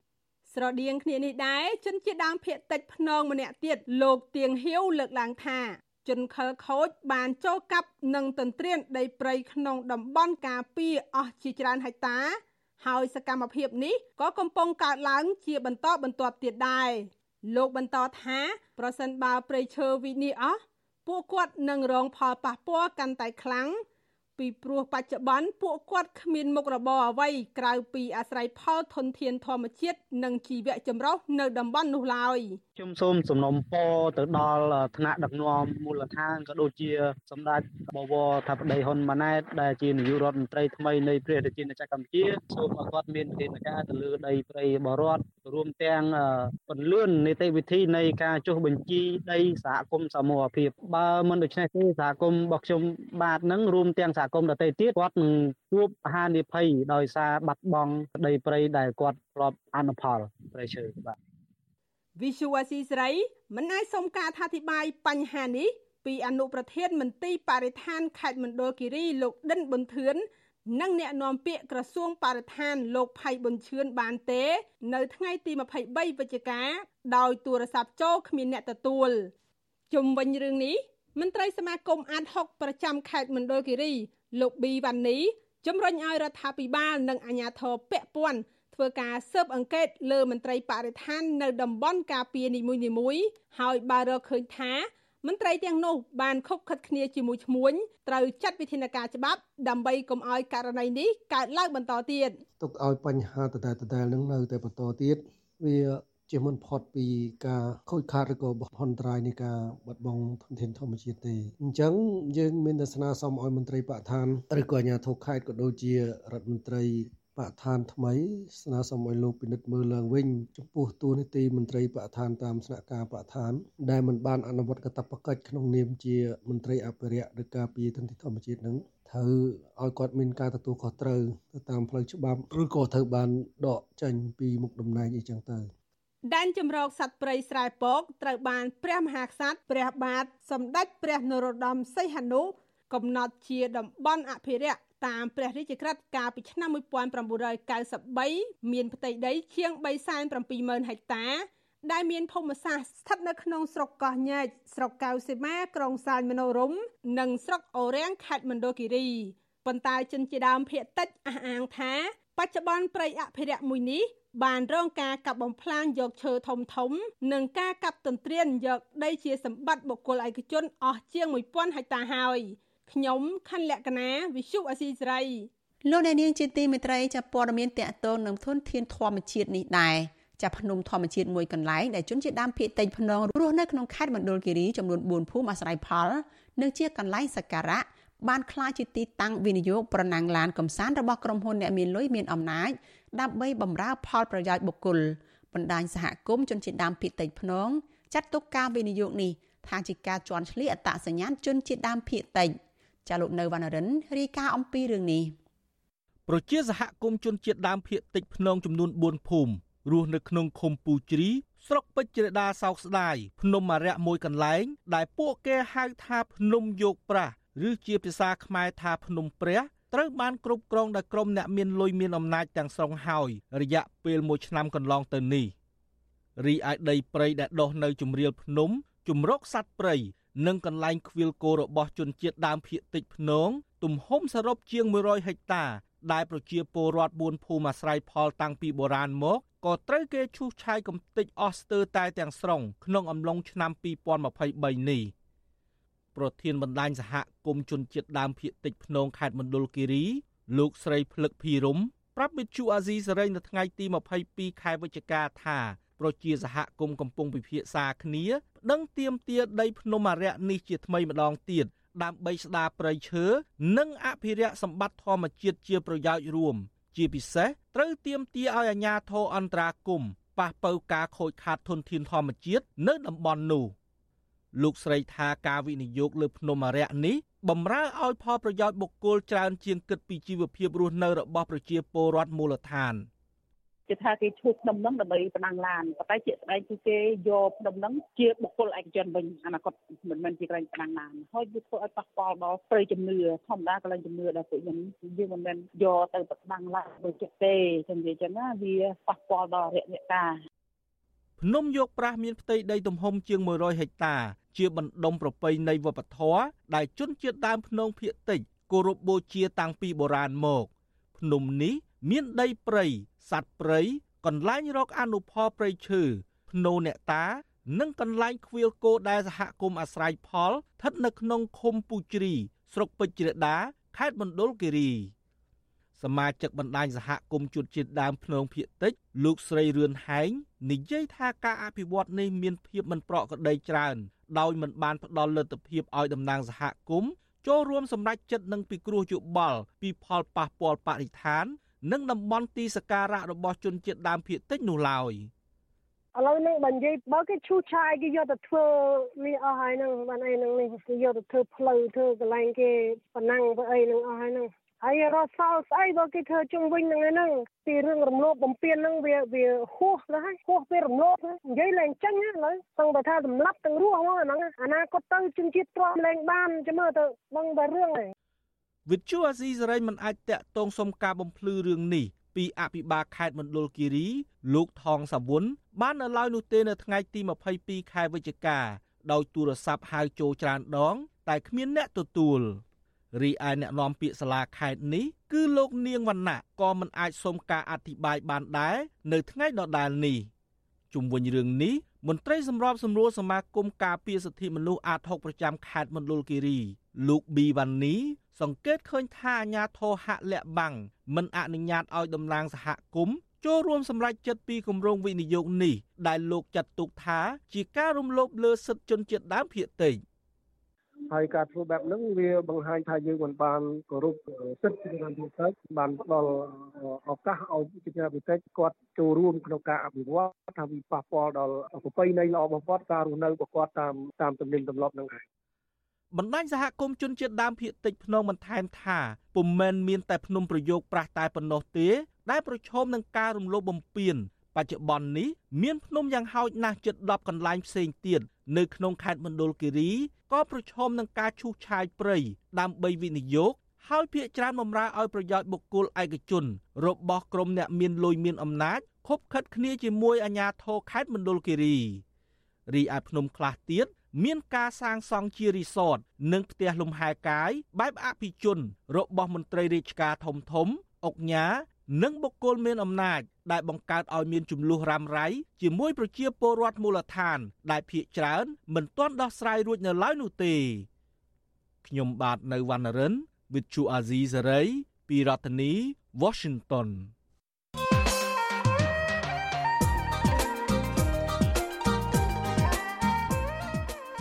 ស្រដៀងគ្នានេះដែរជនជាដើមភៀកតិចភ្នងម្នាក់ទៀតលោកទៀងហ៊ាវលើកឡើងថាជនខិលខូចបានចូលកាប់និងទន្ទ្រានដីព្រៃក្នុងតំបន់ការពារអស់ជាច្រើនហិកតា ហើយសកម្មភាពនេះក៏កំពុងកើតឡើងជាបន្តបន្ទាប់ទៀតដែរលោកបន្តថាប្រសិនបើព្រៃឈើវិនិច្ឆ័យអស់ពួកគាត់នឹងរងផលប៉ះពាល់កាន់តែខ្លាំង ពីព្រោះបច្ចុប្បន្នពួកគាត់គ្មានមុខរបរអ្វីក្រៅពីអាស្រ័យផលធនធានធម្មជាតិនិងជីវៈចម្រុះនៅតំបន់នោះឡើយខ្ញុំសូមសំណូមពរទៅដល់ថ្នាក់ដឹកនាំមូលដ្ឋានក៏ដូចជាសម្ដេចបវរថាបតីហ៊ុនម៉ាណែតដែលជានាយករដ្ឋមន្ត្រីថ្មីនៃព្រះរាជាណាចក្រកម្ពុជាសូមឲ្យគាត់មានវិធានការទៅលើដីព្រៃបរដ្ឋរួមទាំងពន្លឿននីតិវិធីនៃការចុះបញ្ជីដីសហគមន៍សមូហភាពបើមិនដូច្នេះទេសហគមន៍របស់ខ្ញុំបាទនឹងរួមទាំងសហគមន៍ដទៃទៀតគាត់នឹងជួបហានិភ័យដោយសារបាត់បង់ដីព្រៃដែលគាត់ធ្លាប់អនុផលព្រៃឈើបាទវិសុវអាស៊ីសេរីមិនអាចសុំការអធិប្បាយបញ្ហានេះពីអនុប្រធានមន្ត្រីបរិស្ថានខេត្តមណ្ឌលគិរីលោកដិនប៊ុនធឿននិងអ្នកនាំពាក្យក្រសួងបរិស្ថានលោកផៃប៊ុនឈឿនបានទេ នៅថ្ងៃទី23វិច្ឆិកាដោយទូរស័ព្ទចូលគ្មានអ្នកទទួលជុំវិញរឿងនេះមន្ត្រីសមាគមអាត6ប្រចាំខេត្តមណ្ឌលគិរី លោកប៊ីវ៉ានីជំរុញឲ្យរដ្ឋាភិបាលនិងអាជ្ញាធរពាក់ព័ន្ធធ្វើការស៊ើបអង្កេតលើមន្ត្រីបរិស្ថាននៅតំបន់ការពារនីមួយៗហើយបើរកឃើញថាមន្ត្រីទាំងនោះបានខົບខិតគ្នាជាមួយឈ្មួញត្រូវចាត់វិធានការច្បាប់ដើម្បីកុំឲ្យករណីនេះកើតឡើងបន្តទៀតទុកឲ្យបញ្ហាតតែតតែនឹងនៅតែបន្តទៀតវា ជាមិនផុតពីការខូចខាតឬក៏បហន្តរាយនៃការបាត់បង់ធនធានធម្មជាតិទេអញ្ចឹងយើងមានតែស្នើសុំឲ្យមន្ត្រីបកឋានឬក៏អាជ្ញាធរខេត្តក៏ដូចជារដ្ឋមន្ត្រីបកឋានថ្មីស្នើសុំឲ្យលោកពិនិត្យមើលឡើងវិញចំពោះទួលនីតិមន្ត្រីបកឋានតាមស្នាក់ការបកឋានដែលមិនបានអនុវត្តកាតព្វកិច្ចក្នុងនាមជាមន្ត្រីអភិរក្សឬការពារធនធានធម្មជាតិនឹងត្រូវឲ្យគាត់មានការទទួលខុសត្រូវទៅតាមផ្លូវច្បាប់ឬក៏ត្រូវបានដកចេញពីមុខតំណែងអីចឹងទៅ ដែនជំរកសត្វព្រៃស្រែពកត្រូវបានព្រះមហាក្សត្រព្រះបាទសម្ដេចព្រះនរោត្តមសីហនុកំណត់ជាតំបន់អភិរក្សតាមព្រះរាជក្រឹត្យកាលពីឆ្នាំ1993មានផ្ទៃដីជាង370,000ហិកតា ដែលមានភូមិសាស្ត្រស្ថិតនៅក្នុងស្រុកកោះញែកស្រុកកៅសីមាក្រុងសាលមនោរមនិងស្រុកអូរាំងខេត្តមណ្ឌលគិរីប៉ុន្តែជនជាដើមភៀកតិចអះអាងថា បច្ចុប្បន្នព្រៃអភិរក្សមួយនេះ បានរងការកាប់បំផ្លាញយកឈើធំធំ និងការកាប់ទន្ទ្រានយកដីជាសម្បត្តិបុគ្គលឯកជនអស់ជាង1000ហិកតាហើយខ្ញុំខណ្ឌលក្ខណាវិសុអសីសេរីលោកអ្នកនាងជាទីមេត្រីចាប់ព័ត៌មានតកតងនឹងធនធានធម្មជាតិនេះដែរចាប់ភ្នំធម្មជាតិមួយកន្លែងដែលជនជាតិដើមភាគតិចភ្នងរស់នៅក្នុងខេត្តមណ្ឌលគិរីចំនួន4ភូមិអាស្រ័យផល និងជាកន្លែងសក្ការៈ បានក្លាយជាទីតាំងវិនិយោគប្រណាំងឡានកំសាន្តរបស់ក្រុមហ៊ុនអ្នកមានលុយមានអំណាចដើម្បីបម្រើផលប្រយោជន៍បុគ្គលបណ្ដាញសហគមន៍ជនជាតិដើមភាគតិចភ្នងចាត់ទុកការវិនិយោគនេះថាជាការជន់ឈ្លីអត្តសញ្ញាណជនជាតិដើមភាគតិចចាលោកនៅវណ្ណរិនរាយការណ៍អំពីរឿងនេះប្រជាសហគមន៍ជនជាតិដើមភាគតិចភ្នងចំនួន4ភូមិរស់នៅក្នុងឃុំពូជ្រីស្រុកពេជ្រជ្រដាសោកស្ដាយភ្នំអរិយមួយកន្លែង ដែលពួកគេហៅថាភ្នំយកប្រាស់ ឬជាភាសាខ្មែរថាភ្នំព្រះត្រូវបានគ្រប់គ្រងដោយក្រុមអ្នកមានលុយមានអំណាចទាំងស្រុងហើយ រយៈពេល1ឆ្នាំកន្លងទៅនេះរីឯដីព្រៃដែលដុះនៅជំរាលភ្នំជំរកសត្វព្រៃនិងកន្លែងខ្វៀលគោរបស់ជនជាតិដើមភាគតិចភ្នង ទំហំសរុបជាង100ហិកតា ដែលប្រជាពលរដ្ឋ4ភូមិអាស្រ័យផលតាំងពីបុរាណមកក៏ត្រូវគេឈូសឆាយកំទេចអស់ស្ទើរតែទាំងស្រុងក្នុងអំឡុងឆ្នាំ2023នេះ ប្រធានបណ្ដាញសហគមន៍ជនជាតិដើមភាគតិចភ្នងខេត្តមណ្ឌលគិរី លោកស្រីភ្លឹកភីរំប្រាប់វិទ្យុអាស៊ីសេរីនៅថ្ងៃទី22ខែវិច្ឆិកាថាប្រជាសហគមន៍កំពុងពិភាក្សាគ្នាប្តឹងទាមទារដីភ្នំអរិយនេះជាថ្មីម្ដងទៀតដើម្បីស្ដារព្រៃឈើនិងអភិរក្សសម្បត្តិធម្មជាតិជាប្រយោជន៍រួម ជាពិសេសត្រូវទាមទារឲ្យអាជ្ញាធរអន្តរាគមប៉ះប៉ូវការខូចខាតធនធានធម្មជាតិនៅតំបន់នោះ លោកស្រីថាការវិនិយោគលើភ្នំអរិយនេះបំរើឲ្យផលប្រយោជន៍បុគ្គលច្រើនជាងគិតពីជីវភាពរស់នៅរបស់ប្រជាពលរដ្ឋមូលដ្ឋានគេថាគេឈូសភ្នំហ្នឹងដើម្បីបណ្ដាំងឡានប៉ុន្តែជាក់ស្ដែងគឺគេយកភ្នំហ្នឹងជាបុគ្គលឯកជនវិញអាណាគាត់មិនមែនជាកន្លែងបណ្ដាំងឡានហើយវាធ្វើឲ្យប៉ះពាល់ដល់ព្រៃជំនឿធម្មតាកន្លែងជំនឿដែលពួកខ្ញុំយើងមិនមែនយកទៅបណ្ដាំងឡានដូចជាទេចឹងនិយាយចឹងណាវាប៉ះពាល់ដល់រយៈកាល ភ្នំយកប្រាស់មានផ្ទៃដីទំហំជាង100ហិកតា ជាបណ្ដុំប្រពៃណីវប្បធម៌ដែលជនជាតិដើមភ្នងភៀកតិចគោរពបូជាតាំងពីបុរាណមក ភ្នំនេះមានដីព្រៃសត្វព្រៃកន្លែងរកអនុផលព្រៃឈើភ្នូអ្នកតា និងកន្លែងខ្វៀលគោដែលសហគមន៍អាស្រ័យផលស្ថិតនៅក្នុងឃុំពូជ្រីស្រុកពេជ្រជ្រដាខេត្តមណ្ឌលគិរី សមាជិកបណ្ដាញសហគមន៍ជួនជាតិដើមភ្នងភៀកតិចលោកស្រីរឿនហែងនិយាយថាការអភិវឌ្ឍនេះមានភាពមិនប្រក្រតីច្រើនដោយមិនបានផ្ដល់លទ្ធភាពឲ្យតំណាងសហគមន៍ចូលរួមសម្រេចចិត្តនឹងពិគ្រោះយោបល់ពីផលប៉ះពាល់បរិស្ថាន និងតំបន់ទីសក្ការៈរបស់ជនជាតិដើមភាគតិចនោះឡើយឥឡូវនេះបើនិយាយបើគេឈូសឆាយគេយកទៅធ្វើនេះអស់ហើយហ្នឹងបានអីហ្នឹងនេះគេយកទៅធ្វើផ្លូវធ្វើកន្លែងគេប៉ណ្ណាំងធ្វើអីហ្នឹងអស់ហើយហ្នឹង ហើយរត់សល់ស្អីបើគេធ្វើជុំវិញហ្នឹងហ្នឹងពីរឿងរំលោភបំពានហ្នឹងវាវាហួសទៅហើយហួសពីរំលោភនិយាយឡើងចាញ់ឥឡូវសឹងតែថាសម្លាប់ទាំងរស់ហ្មងអាហ្នឹងអាណាគាត់ទៅជំនជាតិទ្រាំលែងបានចាំមើលទៅដឹងតែរឿងហ្នឹងវិទ្យុអាស៊ីសេរីមិនអាចតាក់ទងសុំការបំភ្លឺរឿងនេះពីអភិបាលខេត្តមណ្ឌលគិរី លោកថងសាវុនបាននៅឡើយនោះទេនៅថ្ងៃទី22ខែវិច្ឆិកាដោយទូរស័ព្ទហៅចូលច្រើនដង តែគ្មានអ្នកទទួល។ រីឯអ្នកនាំពាក្យសាលាខេត្តនេះគឺលោកនាងវណ្ណៈក៏មិនអាចសុំការអធិប្បាយបានដែរនៅថ្ងៃដដែលនេះជុំវិញរឿងនេះមន្ត្រីសម្របសម្រួលសមាគមការពារសិទ្ធិមនុស្សអាត6ប្រចាំខេត្តមណ្ឌលគិរី លោកប៊ីវ៉ានីសង្កេតឃើញថាអាញាធរហាក់លាក់បាំងមិនអនុញ្ញាតឲ្យតំណាងសហគមន៍ចូលរួមសម្រេចចិត្តពីគម្រោងវិនិយោគនេះដែលលោកចាត់ទុកថាជាការរំលោភលើសិទ្ធិជនជាតិដើមភាគតិច ហើយការធ្វើបែបហ្នឹងវាបង្ហាញថាយើងមិនបានគោរពសិទ្ធិប្រជាជនជាតិបានផ្ដល់ឱកាសឲ្យប្រជាជនជាតិគាត់ចូលរួមក្នុងការអភិវឌ្ឍថាវាប៉ះពាល់ដល់ប្រពៃណីល្អបំផុតការរស់នៅរបស់គាត់តាមតាមទំនៀមទម្លាប់ហ្នឹងហើយបណ្ដាញសហគមន៍ជនជាតិដើមភាគតិចភ្នំបន្ថែមថាពុំមែនមានតែភ្នំប្រយោគប្រាស់តែប៉ុណ្ណោះទេដែលប្រឈមនឹងការរំលោភបំពានបច្ចុប្បន្ននេះមានភ្នំយ៉ាងហោចណាស់ជិត10កន្លែងផ្សេងទៀតនៅក្នុងខេត្តមណ្ឌលគិរី ក៏ប្រឈមនឹងការឈូសឆាយព្រៃដើម្បីវិនិយោគហើយភាកច្រើនបំរើឲ្យប្រយោជន៍បុគ្គលឯកជន របស់ក្រុមអ្នកមានលុយមានអំណាចខົບខិតគ្នាជាមួយអាជ្ញាធរខេត្តមណ្ឌលគិរីរីឯភ្នំខ្លះទៀតមានការសាងសង់ជារីសតនិងផ្ទះលំហែកាយបែបអភិជនរបស់មន្ត្រីរាជការធំធំអុកញ៉ា និងបុគ្គលមានអំណាចដែលបង្កើតឲ្យមានចំនួនរ៉ាំរ៉ៃជាមួយប្រជាពលរដ្ឋមូលដ្ឋាន ដែលភ ieck ច្រើនមិនទាន់ដោះស្រាយរួចនៅឡើយនោះទេខ្ញុំបាទនៅវណ្ណរិន With Chu Azizi Saray ពីរដ្ឋធានី Washington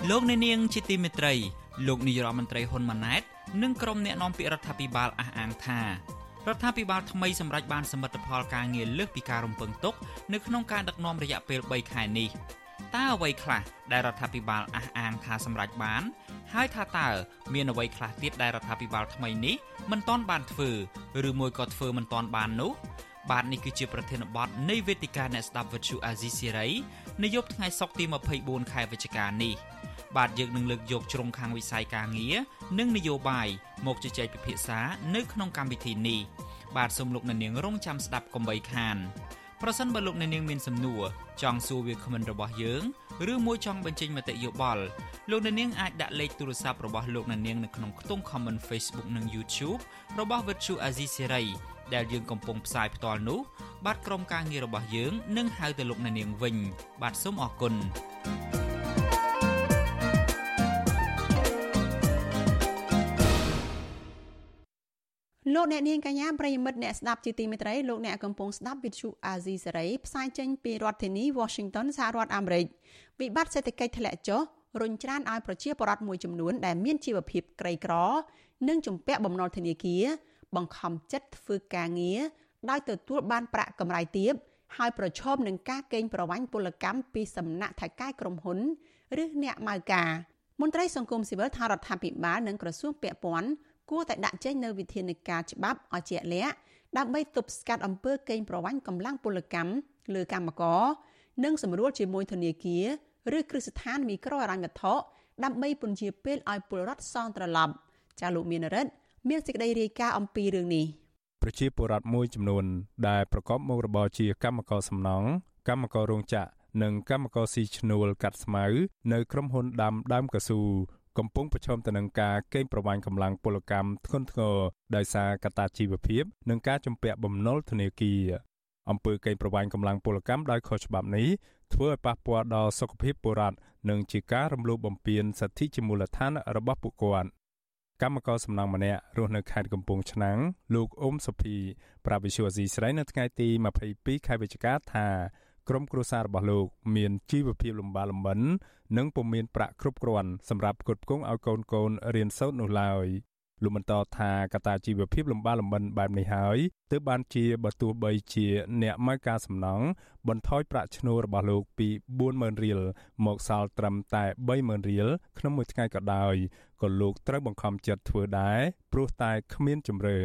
លោកអ្នកនាងជាទីមេត្រីលោកនាយរដ្ឋមន្ត្រីហ៊ុនម៉ាណែត និងក្រុមអ្នកនាំពាក្យរដ្ឋាភិបាលអះអាងថា រដ្ឋាភិបាលថ្មីសម្រេចបានសមិទ្ធផលការងារលើសពីការរំពឹងទុកនៅក្នុងការដឹកនាំរយៈពេល3ខែនេះតើអ្វីខ្លះដែលរដ្ឋាភិបាលអះអាងថាសម្រេចបាន ហើយថាតើមានអ្វីខ្លះទៀតដែលរដ្ឋាភិបាលថ្មីនេះមិនទាន់បានធ្វើឬមួយក៏ធ្វើមិនទាន់បាននោះបាទនេះគឺជាប្រធានបទនៃវេទិកាអ្នកស្ដាប់វិទ្យុអាស៊ីសេរីនៅយប់ថ្ងៃសុក្រទី24ខែវិច្ឆិកានេះ បាទយើងនឹងលើកយកជ្រុងខាងវិស័យការងារនិងនយោបាយមកជជែកពិភាក្សានៅក្នុងកម្មវិធីនេះបាទសូមលោកអ្នកនាងរងចាំស្ដាប់កុំបីខានប្រសិនបើលោកអ្នកនាងមានសំណួរចង់សួរវាគ្មិនរបស់យើងឬមួយចង់បញ្ចេញមតិយោបល់លោកអ្នកនាងអាចដាក់លេខទូរស័ព្ទរបស់លោកអ្នកនាងនៅក្នុងខ្ទង់ comment Facebook និង YouTube របស់ Virtu Azizi Serai ដែលយើងកំពុងផ្សាយផ្ទាល់នោះបាទក្រុមការងាររបស់យើងនឹងហៅទៅលោកអ្នកនាងវិញ បាទសូមអរគុណ លោកអ្នកនាងកញ្ញាប្រិយមិត្តអ្នកស្ដាប់ជាទីមេត្រីលោកអ្នកកំពុងស្ដាប់វិទ្យុអាស៊ីសេរីផ្សាយចេញពីរដ្ឋធានី Washington សហរដ្ឋអាមេរិកវិបត្តិសេដ្ឋកិច្ចធ្លាក់ចុះរុញច្រានឲ្យប្រជាពលរដ្ឋមួយចំនួនដែលមានជីវភាពក្រីក្រ និងជំពាក់បំណុលធនាគារបង្ខំចិត្តធ្វើការងារដោយទទួលបានប្រាក់កម្រៃទាបហើយប្រឈមនឹងការកេងប្រវ័ញ្ចពលកម្មពីសំណាក់ថៅកែក្រុមហ៊ុន ឬអ្នកម៉ៅការមន្ត្រីសង្គមស៊ីវិលថារដ្ឋាភិបាលនិងក្រសួងពាក់ព័ន្ធ គួរតែដាក់ចេញនូវវិធានការច្បាប់ឲ្យជាក់លាក់ដើម្បីទប់ស្កាត់អំពើកេងប្រវ័ញ្ចកម្លាំងពលកម្មលើកម្មករនិងសម្រួលជាមួយធនាគារឬគ្រឹះស្ថានមីក្រូហិរញ្ញវត្ថុដើម្បីពន្យាពេលឲ្យពលរដ្ឋសងត្រឡប់ចាលោកមានរិទ្ធមានសេចក្តីរាយការណ៍អំពីរឿងនេះប្រជាពលរដ្ឋមួយចំនួន ដែលប្រកបមុខរបរជាកម្មករសំណង់កម្មកររោងចក្រនិងកម្មករស៊ីឈ្នួលកាត់ស្មៅនៅក្រុមហ៊ុនដាំដើមកស៊ូ កំពុងប្រឈមទៅនឹងការកេងប្រវ័ញ្ចកម្លាំងពលកម្មធ្ងន់ធ្ងរដោយសារកត្តាជីវភាព និងការជំពាក់បំណុលធនាគារអំពើកេងប្រវ័ញ្ចកម្លាំងពលកម្មដោយខុសច្បាប់នេះធ្វើឲ្យប៉ះពាល់ដល់សុខភាពពលរដ្ឋនិងជាការរំលោភបំពានសិទ្ធិជាមូលដ្ឋានរបស់ពួកគាត់កម្មករសំណង់ម្នាក់រស់នៅខេត្តកំពង់ឆ្នាំងលោកអ៊ុំសុភីប្រាវិសុវស៊ីស្រីនៅថ្ងៃទី22ខែវិច្ឆិកាថា ក្រុមគ្រួសាររបស់លោកមានជីវភាពលំបាកលំបិននិងពុំមានប្រាក់គ្រប់គ្រាន់សម្រាប់ផ្គត់ផ្គង់ឲ្យកូនកូនរៀនសូត្រនោះឡើយលោកបន្តថាកត្តាជីវភាពលំបាកលំបិនបែបនេះហើយទើបបានជាបើទោះបីជាអ្នកមកការសំណងបន្ថយប្រាក់ឈ្នួលរបស់លោកពី40000រៀលមកសល់ត្រឹមតែ30000រៀលក្នុងមួយថ្ងៃក៏ដោយក៏លោកត្រូវបង្ខំចិត្តធ្វើដែរព្រោះតែគ្មានជំរឿ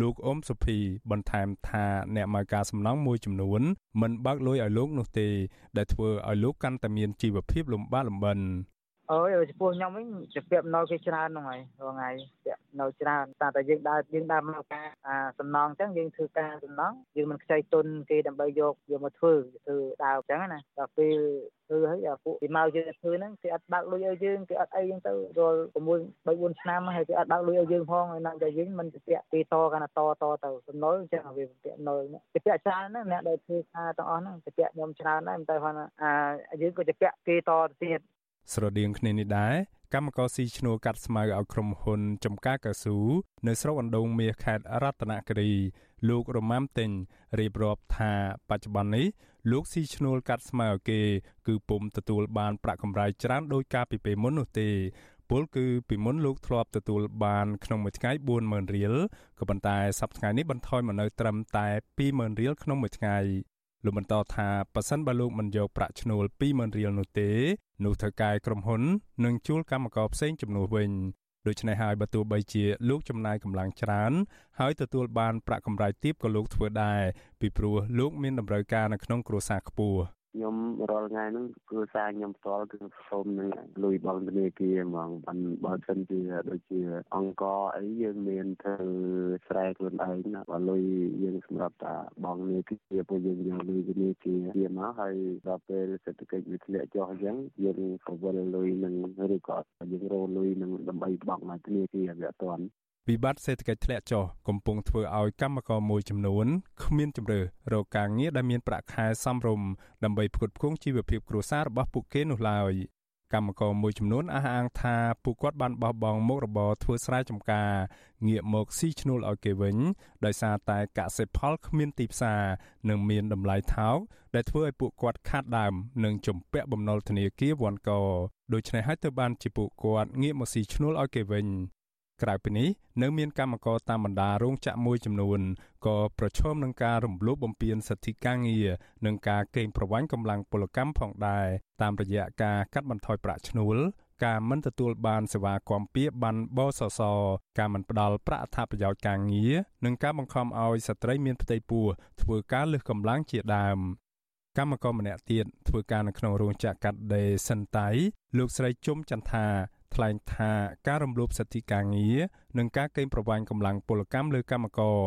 លោកអ៊ំសុភីបន្ថែមថាអ្នកមកការសំណងមួយចំនួនមិនបើកលុយឲ្យលោកនោះទេដែលធ្វើឲ្យលោកកាន់តែមានជីវភាពលំបាកលំបិន អើយចំពោះខ្ញុំវិញជាពាក់នៅគេច្រើនហ្នឹងហើយរាល់ថ្ងៃពាក់នៅច្រើនតែតែយើងដើរយើងដើរមកការអាសំណងអញ្ចឹងយើងធ្វើការសំណងយើងមិនខ្ចីទុនគេដើម្បីយកយកមកធ្វើធ្វើដើរអញ្ចឹងណាដល់ពេលធ្វើហើយអាពួកពីមកយើងធ្វើហ្នឹងគេអត់បើកលុយឲ្យយើងគេអត់អីអញ្ចឹងទៅរាល់6 3 4ឆ្នាំហើយគេអត់បើកលុយឲ្យយើងផងហើយណាស់តែយើងមិនពាក់គេតកាន់តែតតទៅសំណុលអញ្ចឹងវាពាក់ណុលគេពាក់ច្រើនហ្នឹងអ្នកដែលធ្វើការទាំងអស់ហ្នឹងគេពាក់ខ្ញុំច្រើនដែរតែគាត់អាយើងក៏จะពាក់គេតទៅទៀត ស្រដៀងគ្នានេះដែរកម្មករស៊ីឈ្នួលកាត់ស្មៅឲ្យក្រុមហ៊ុនចំការកស៊ូនៅស្រុកអណ្ដូងមាសខេត្តរតនគិរី លោករម៉ាំតេងរៀបរាប់ថាបច្ចុប្បន្ននេះលោកស៊ីឈ្នួលកាត់ស្មៅឲ្យគេ គឺពុំទទួលបានប្រាក់កម្រៃច្រើនដោយការពីពេលមុននោះទេពលគឺពីមុនលោកធ្លាប់ទទួលបានក្នុងមួយថ្ងៃ40000រៀលក៏ប៉ុន្តែសប្តាហ៍នេះបន្ថយមកនៅត្រឹមតែ20000រៀលក្នុងមួយថ្ងៃ លោកបន្តថាប៉ះសិនបើលោកមិនយកប្រាក់ឈ្នួល20000រៀលនោះទេនោះធ្វើការក្រុមហ៊ុននឹងជួលកម្មករផ្សេងជំនួសវិញដូច្នេះហើយបើទោះបីជាលោកចំណាយកម្លាំងច្រើនហើយទទួលបានប្រាក់កម្រៃទាបក៏លោកធ្វើដែរពីព្រោះលោកមានតម្រូវការនៅក្នុងគ្រួសារខ្ពស់ ខ្ញុំរាល់ថ្ងៃហ្នឹងគ្រួសារខ្ញុំផ្ទាល់គឺសូមនឹងលុយបងធនាគារហ្មងបានបើសិនជាដូចជា អង្គអីយើងមានធ្វើស្រែខ្លួនឯងណាបើលុយយើងសម្រាប់តាបងធនាគារពួកយើងយកលុយធនាគារវាមកហើយដល់ពេលសេដ្ឋកិច្ចវាធ្លាក់ចុះអញ្ចឹងយើងក៏វិលលុយនឹងឬក៏យើងរលុយនឹងដើម្បីបង់មកធនាគារវាអត់ទាន់ វិបត្តិសេដ្ឋកិច្ចធ្លាក់ចុះកំពុងធ្វើឲ្យកម្មករមួយចំនួនគ្មានជំរឿរកការងារដែលមានប្រាក់ខែសមរម្យដើម្បីផ្គត់ផ្គង់ជីវភាពគ្រួសាររបស់ពួកគេនោះឡើយកម្មករមួយចំនួនអះអាងថាពួកគាត់បានបោះបង់មុខរបរធ្វើស្រែចម្ការងាកមកស៊ីឈ្នួលឲ្យគេវិញដោយសារតែកសិផលគ្មានទីផ្សារនិងមានតម្លៃថោកដែលធ្វើឲ្យពួកគាត់ខាតដើមនិងជំពាក់បំណុលធនាគារវ៉ាន់កដូច្នេះហើយទើបបានជាពួកគាត់ងាកមកស៊ីឈ្នួលឲ្យគេវិញ ក្រៅពីនេះនៅមានកម្មករតាមបណ្ដារោងចក្រមួយចំនួនក៏ប្រឈមនឹងការរំលោភបំពានសិទ្ធិការងារនិងការកេងប្រវ័ញ្ចកម្លាំងពលកម្មផងដែរតាមរយៈការកាត់បន្ថយប្រាក់ឈ្នួលការមិនទទួលបានសេវាគាំពៀបានបសសការមិនផ្ដល់ប្រាក់អត្ថប្រយោជន៍ការងារនិងការបង្ខំឲ្យស្ត្រីមានផ្ទៃពោះធ្វើការលើសកម្លាំងជាដើមកម្មករម្នាក់ទៀតធ្វើការនៅក្នុងរោងចក្រកាត់ដេរសិនតៃលោកស្រីជុំចន្ទថា ថ្លែងថាការរំលោភសិទ្ធិការងារនិងការកេងប្រវ័ញ្ចកម្លាំងពលកម្មលើកម្មករ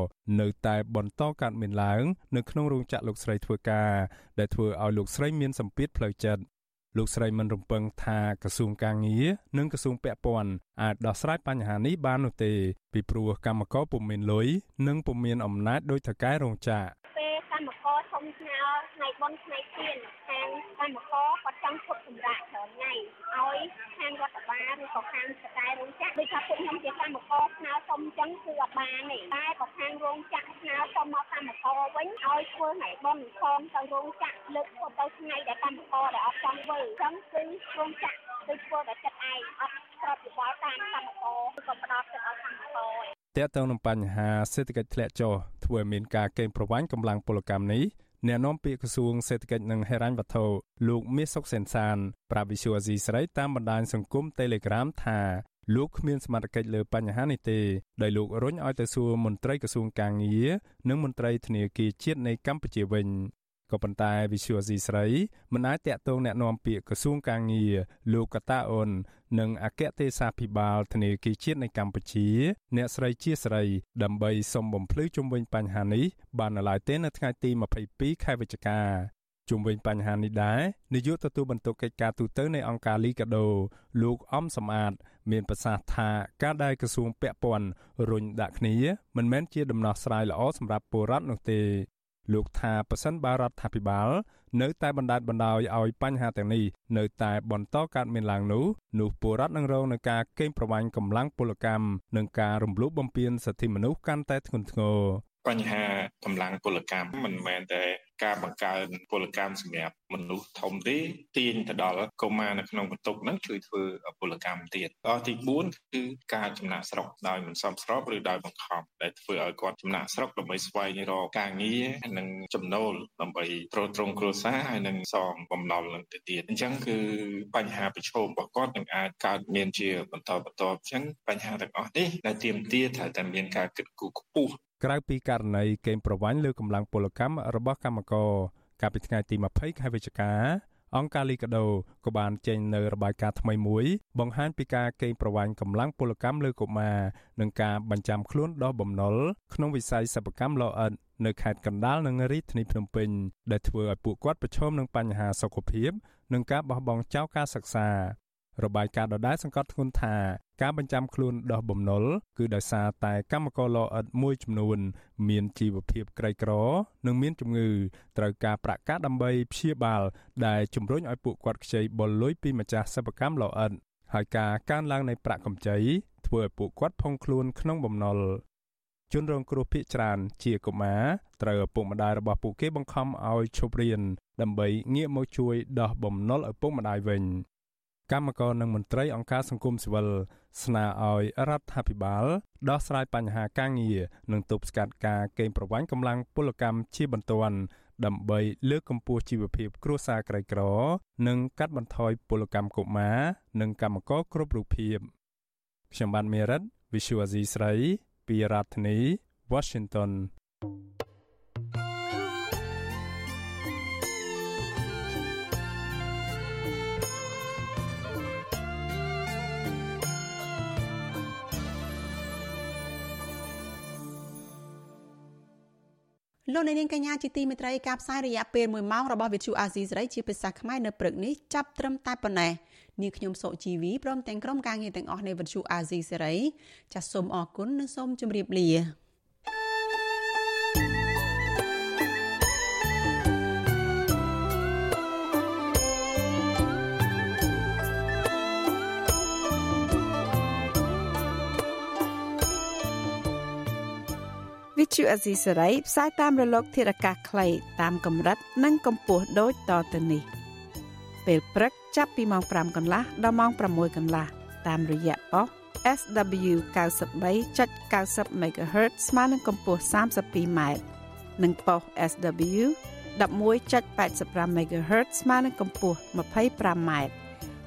នៅតែបន្តកើតមានឡើងនៅក្នុងរោងចក្រលោកស្រីធ្វើការដែលធ្វើឲ្យលោកស្រីមានសម្ពាធផ្លូវចិត្តលោកស្រីមិនរំពឹងថាក្រសួងការងារនិងក្រសួងពាក់ព័ន្ធអាចដោះស្រាយបញ្ហានេះបាននោះទេពីព្រោះកម្មករពុំមានលុយនិងពុំមានអំណាចដោយថៅកែរោងចក្រពេល កម្មករធំស្នើថ្ងៃបុណ្យថ្ងៃទៀនខាងកម្មករគាត់ចង់ឈប់សម្រាកច្រើនថ្ងៃឲ្យខាងរដ្ឋបាលឬក៏ខាងស្តែរោងចក្រដូចថាពួកខ្ញុំជាកម្មករស្នើសុំចឹងគឺអត់បានទេតែក៏ខាងរោងចក្រស្នើសុំមកកម្មករវិញឲ្យធ្វើថ្ងៃបុណ្យផងទៅរោងចក្រលើកធ្វើទៅថ្ងៃដែលកម្មករដែលអត់ចង់ធ្វើចឹងគឺរោងចក្រគឺធ្វើតែចិត្តឯងអត់ស្របយោបល់តាមកម្មករគឺក៏ផ្ដោតចិត្តឲ្យកម្មករតើតើនឹងបញ្ហាសេដ្ឋកិច្ចធ្លាក់ចុះ ធ្វើឲ្យមានការកេងប្រវ័ញ្ចកម្លាំងពលកម្មនេះអ្នកនាំពាក្យក្រសួងសេដ្ឋកិច្ចនិងហិរញ្ញវត្ថុលោកមាសសុកសេនសានប្រាវិសុអាស៊ីស្រីតាមបណ្ដាញសង្គម Telegram ថាលោកគ្មានសមត្ថកិច្ចលើបញ្ហានេះទេដោយលោករុញឲ្យទៅសួរមន្ត្រីក្រសួងកាងារនិងមន្ត្រីធនាគារជាតិនៃកម្ពុជាវិញ ក៏ប៉ុន្តែវិសុយអស៊ីស្រីមិនអាចតាក់ទងแนะនាំពាក្យក្រសួងកាងារលោកកតាអូននិងអគ្គទេសាភិបាលធនាគារជាតិនៃកម្ពុជា អ្នកស្រីជាស្រី ដើម្បីសុំបំភ្លឺជុំវិញបញ្ហានេះបាននៅឡើយទេនៅថ្ងៃទី22ខែវិច្ឆិកាជុំវិញបញ្ហានេះដែរនាយកទទួលបន្ទុកកិច្ចការទូតនៃអង្គការលីកាដូ លោកអំសំអាត មានប្រសាសន៍ថាការដែលក្រសួងពាក់ព័ន្ធរុញដាក់គ្នាមិនមែនជាដំណោះស្រាយល្អសម្រាប់ពលរដ្ឋនោះទេ លោកថាប៉ះសិនបារដ្ឋាភិបាល នៅតែបណ្ដាច់បណ្ដោយឲ្យបញ្ហាទាំងនេះនៅតែបន្តកើតមានឡើងនោះនោះពលរដ្ឋនឹងរងនឹងការកេងប្រវ័ញ្ចកម្លាំងពលកម្មនិងការរំលោភបំពានសិទ្ធិមនុស្សកាន់តែធ្ងន់ធ្ងរ បញ្ហាកម្លាំងពលកម្មមិនមែនតែការបង្កើនពលកម្មសម្រាប់មនុស្សធំទេទាញទៅដល់កុមារនៅក្នុងបន្ទុកហ្នឹងជួយធ្វើពលកម្មទៀតដល់ទី4គឺការចំណាក់ស្រុកដោយមិនសមស្របឬដោយបង្ខំដែលធ្វើឲ្យគាត់ចំណាក់ស្រុកដើម្បីស្វែងរកការងារនិងចំណូលដើម្បីទ្រទ្រង់គ្រួសារហើយនិងសងបំណុលនឹងទៅទៀតអញ្ចឹងគឺបញ្ហាប្រឈមរបស់គាត់នឹងអាចកើតមានជាបន្តបន្ទាប់អញ្ចឹងបញ្ហាទាំងអស់នេះដែលទាមទារត្រូវតែមានការគិតគូរខ្ពស់ ក្រៅពីករណីកេងប្រវ័ញ្ចលើកម្លាំងពលកម្មរបស់កម្មករកាលពីថ្ងៃទី20ខែវិច្ឆិកាអង្គការលីកាដូក៏បានចេញនៅរបាយការណ៍ថ្មីមួយបង្ហាញពីការកេងប្រវ័ញ្ចកម្លាំងពលកម្មលើកុមារនិងការបញ្ចាំខ្លួនដោះបំណុលក្នុងវិស័យសិប្បកម្មលោអិតនៅខេត្តកណ្ដាលនិងរាជធានីភ្នំពេញដែលធ្វើឲ្យពួកគាត់ប្រឈមនឹងបញ្ហាសុខភាពនិងការបោះបង់ចោលការសិក្សា របាយការណ៍ដដែលសង្កត់ធ្ងន់ថាការបញ្ចាំខ្លួនដោះបំណុលគឺដោយសារតែកម្មករលអិតមួយចំនួន មានជីវភាពក្រីក្រ និងមានជំងឺត្រូវការប្រាក់កាសដើម្បីព្យាបាល ដែលជំរុញឲ្យពួកគាត់ខ្ចីបុលលុយពីម្ចាស់សិប្បកម្មលអិតហើយការកើនឡើងនៃប្រាក់កម្ចីធ្វើឲ្យពួកគាត់ផុងខ្លួនក្នុងបំណុលជនរងគ្រោះភៀសច្រើនជាកុមារត្រូវឪពុកម្ដាយរបស់ពួកគេបង្ខំឲ្យឈប់រៀនដើម្បីងាកមកជួយដោះបំណុលឪពុកម្ដាយវិញ កម្មករនិងមន្ត្រីអង្គការសង្គមស៊ីវិលស្នើឲ្យរដ្ឋាភិបាលដោះស្រាយបញ្ហាការងារនិងទប់ស្កាត់ការកេងប្រវ័ញ្ចកម្លាំងពលកម្មជាបន្ទាន់ដើម្បីលើកកម្ពស់ជីវភាពគ្រួសារក្រីក្រ និងកាត់បន្ថយពលកម្មកុមារនិងកម្មករគ្រប់រូបភាពខ្ញុំបានមេរិត Visual Asia ស្រី ពីរដ្ឋធានី Washington លោកនាងកញ្ញាជាទីមេត្រីការផ្សាយរយៈពេល1ម៉ោងរបស់វិទ្យុអាស៊ីសេរីជាភាសាខ្មែរនៅព្រឹកនេះចាប់ត្រឹមតែប៉ុណ្ណេះនាងខ្ញុំសុជីវីព្រមទាំងក្រុមការងារទាំងអស់នៃវិទ្យុអាស៊ីសេរីចាសសូមអរគុណនិងសូមជម្រាបលា វិទ្យុអេស៊ីសរ៉ៃផ្សាយតាមរលក ធារកាសខ្លីតាមកម្រិតនិងកម្ពស់ដូចតទៅនេះពេលព្រឹកចាប់ពីម៉ោង5កន្លះដល់ម៉ោង6កន្លះតាមរយៈប៉ុស SW 93.90 MHz ស្មើនឹងកម្ពស់ 32m និងប៉ុស SW 11.85 MHz ស្មើនឹងកម្ពស់ 25m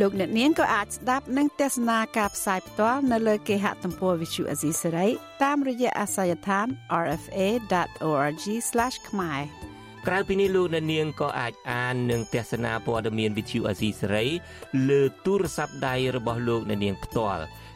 លោកអ្នកនាងក៏អាចស្ដាប់និងទស្សនាការផ្សាយផ្ទាល់នៅលើគេហទំព័រ Visual Asia សេរីតាមរយៈអាស័យដ្ឋាន rfa.org/ ខ្មែរក្រៅពីនេះលោកអ្នកនាងក៏អាចអាននិងទស្សនាព័ត៌មាន Visual Asia សេរីលើទូរស័ព្ទដៃរបស់លោកអ្នកនាងផ្ទាល់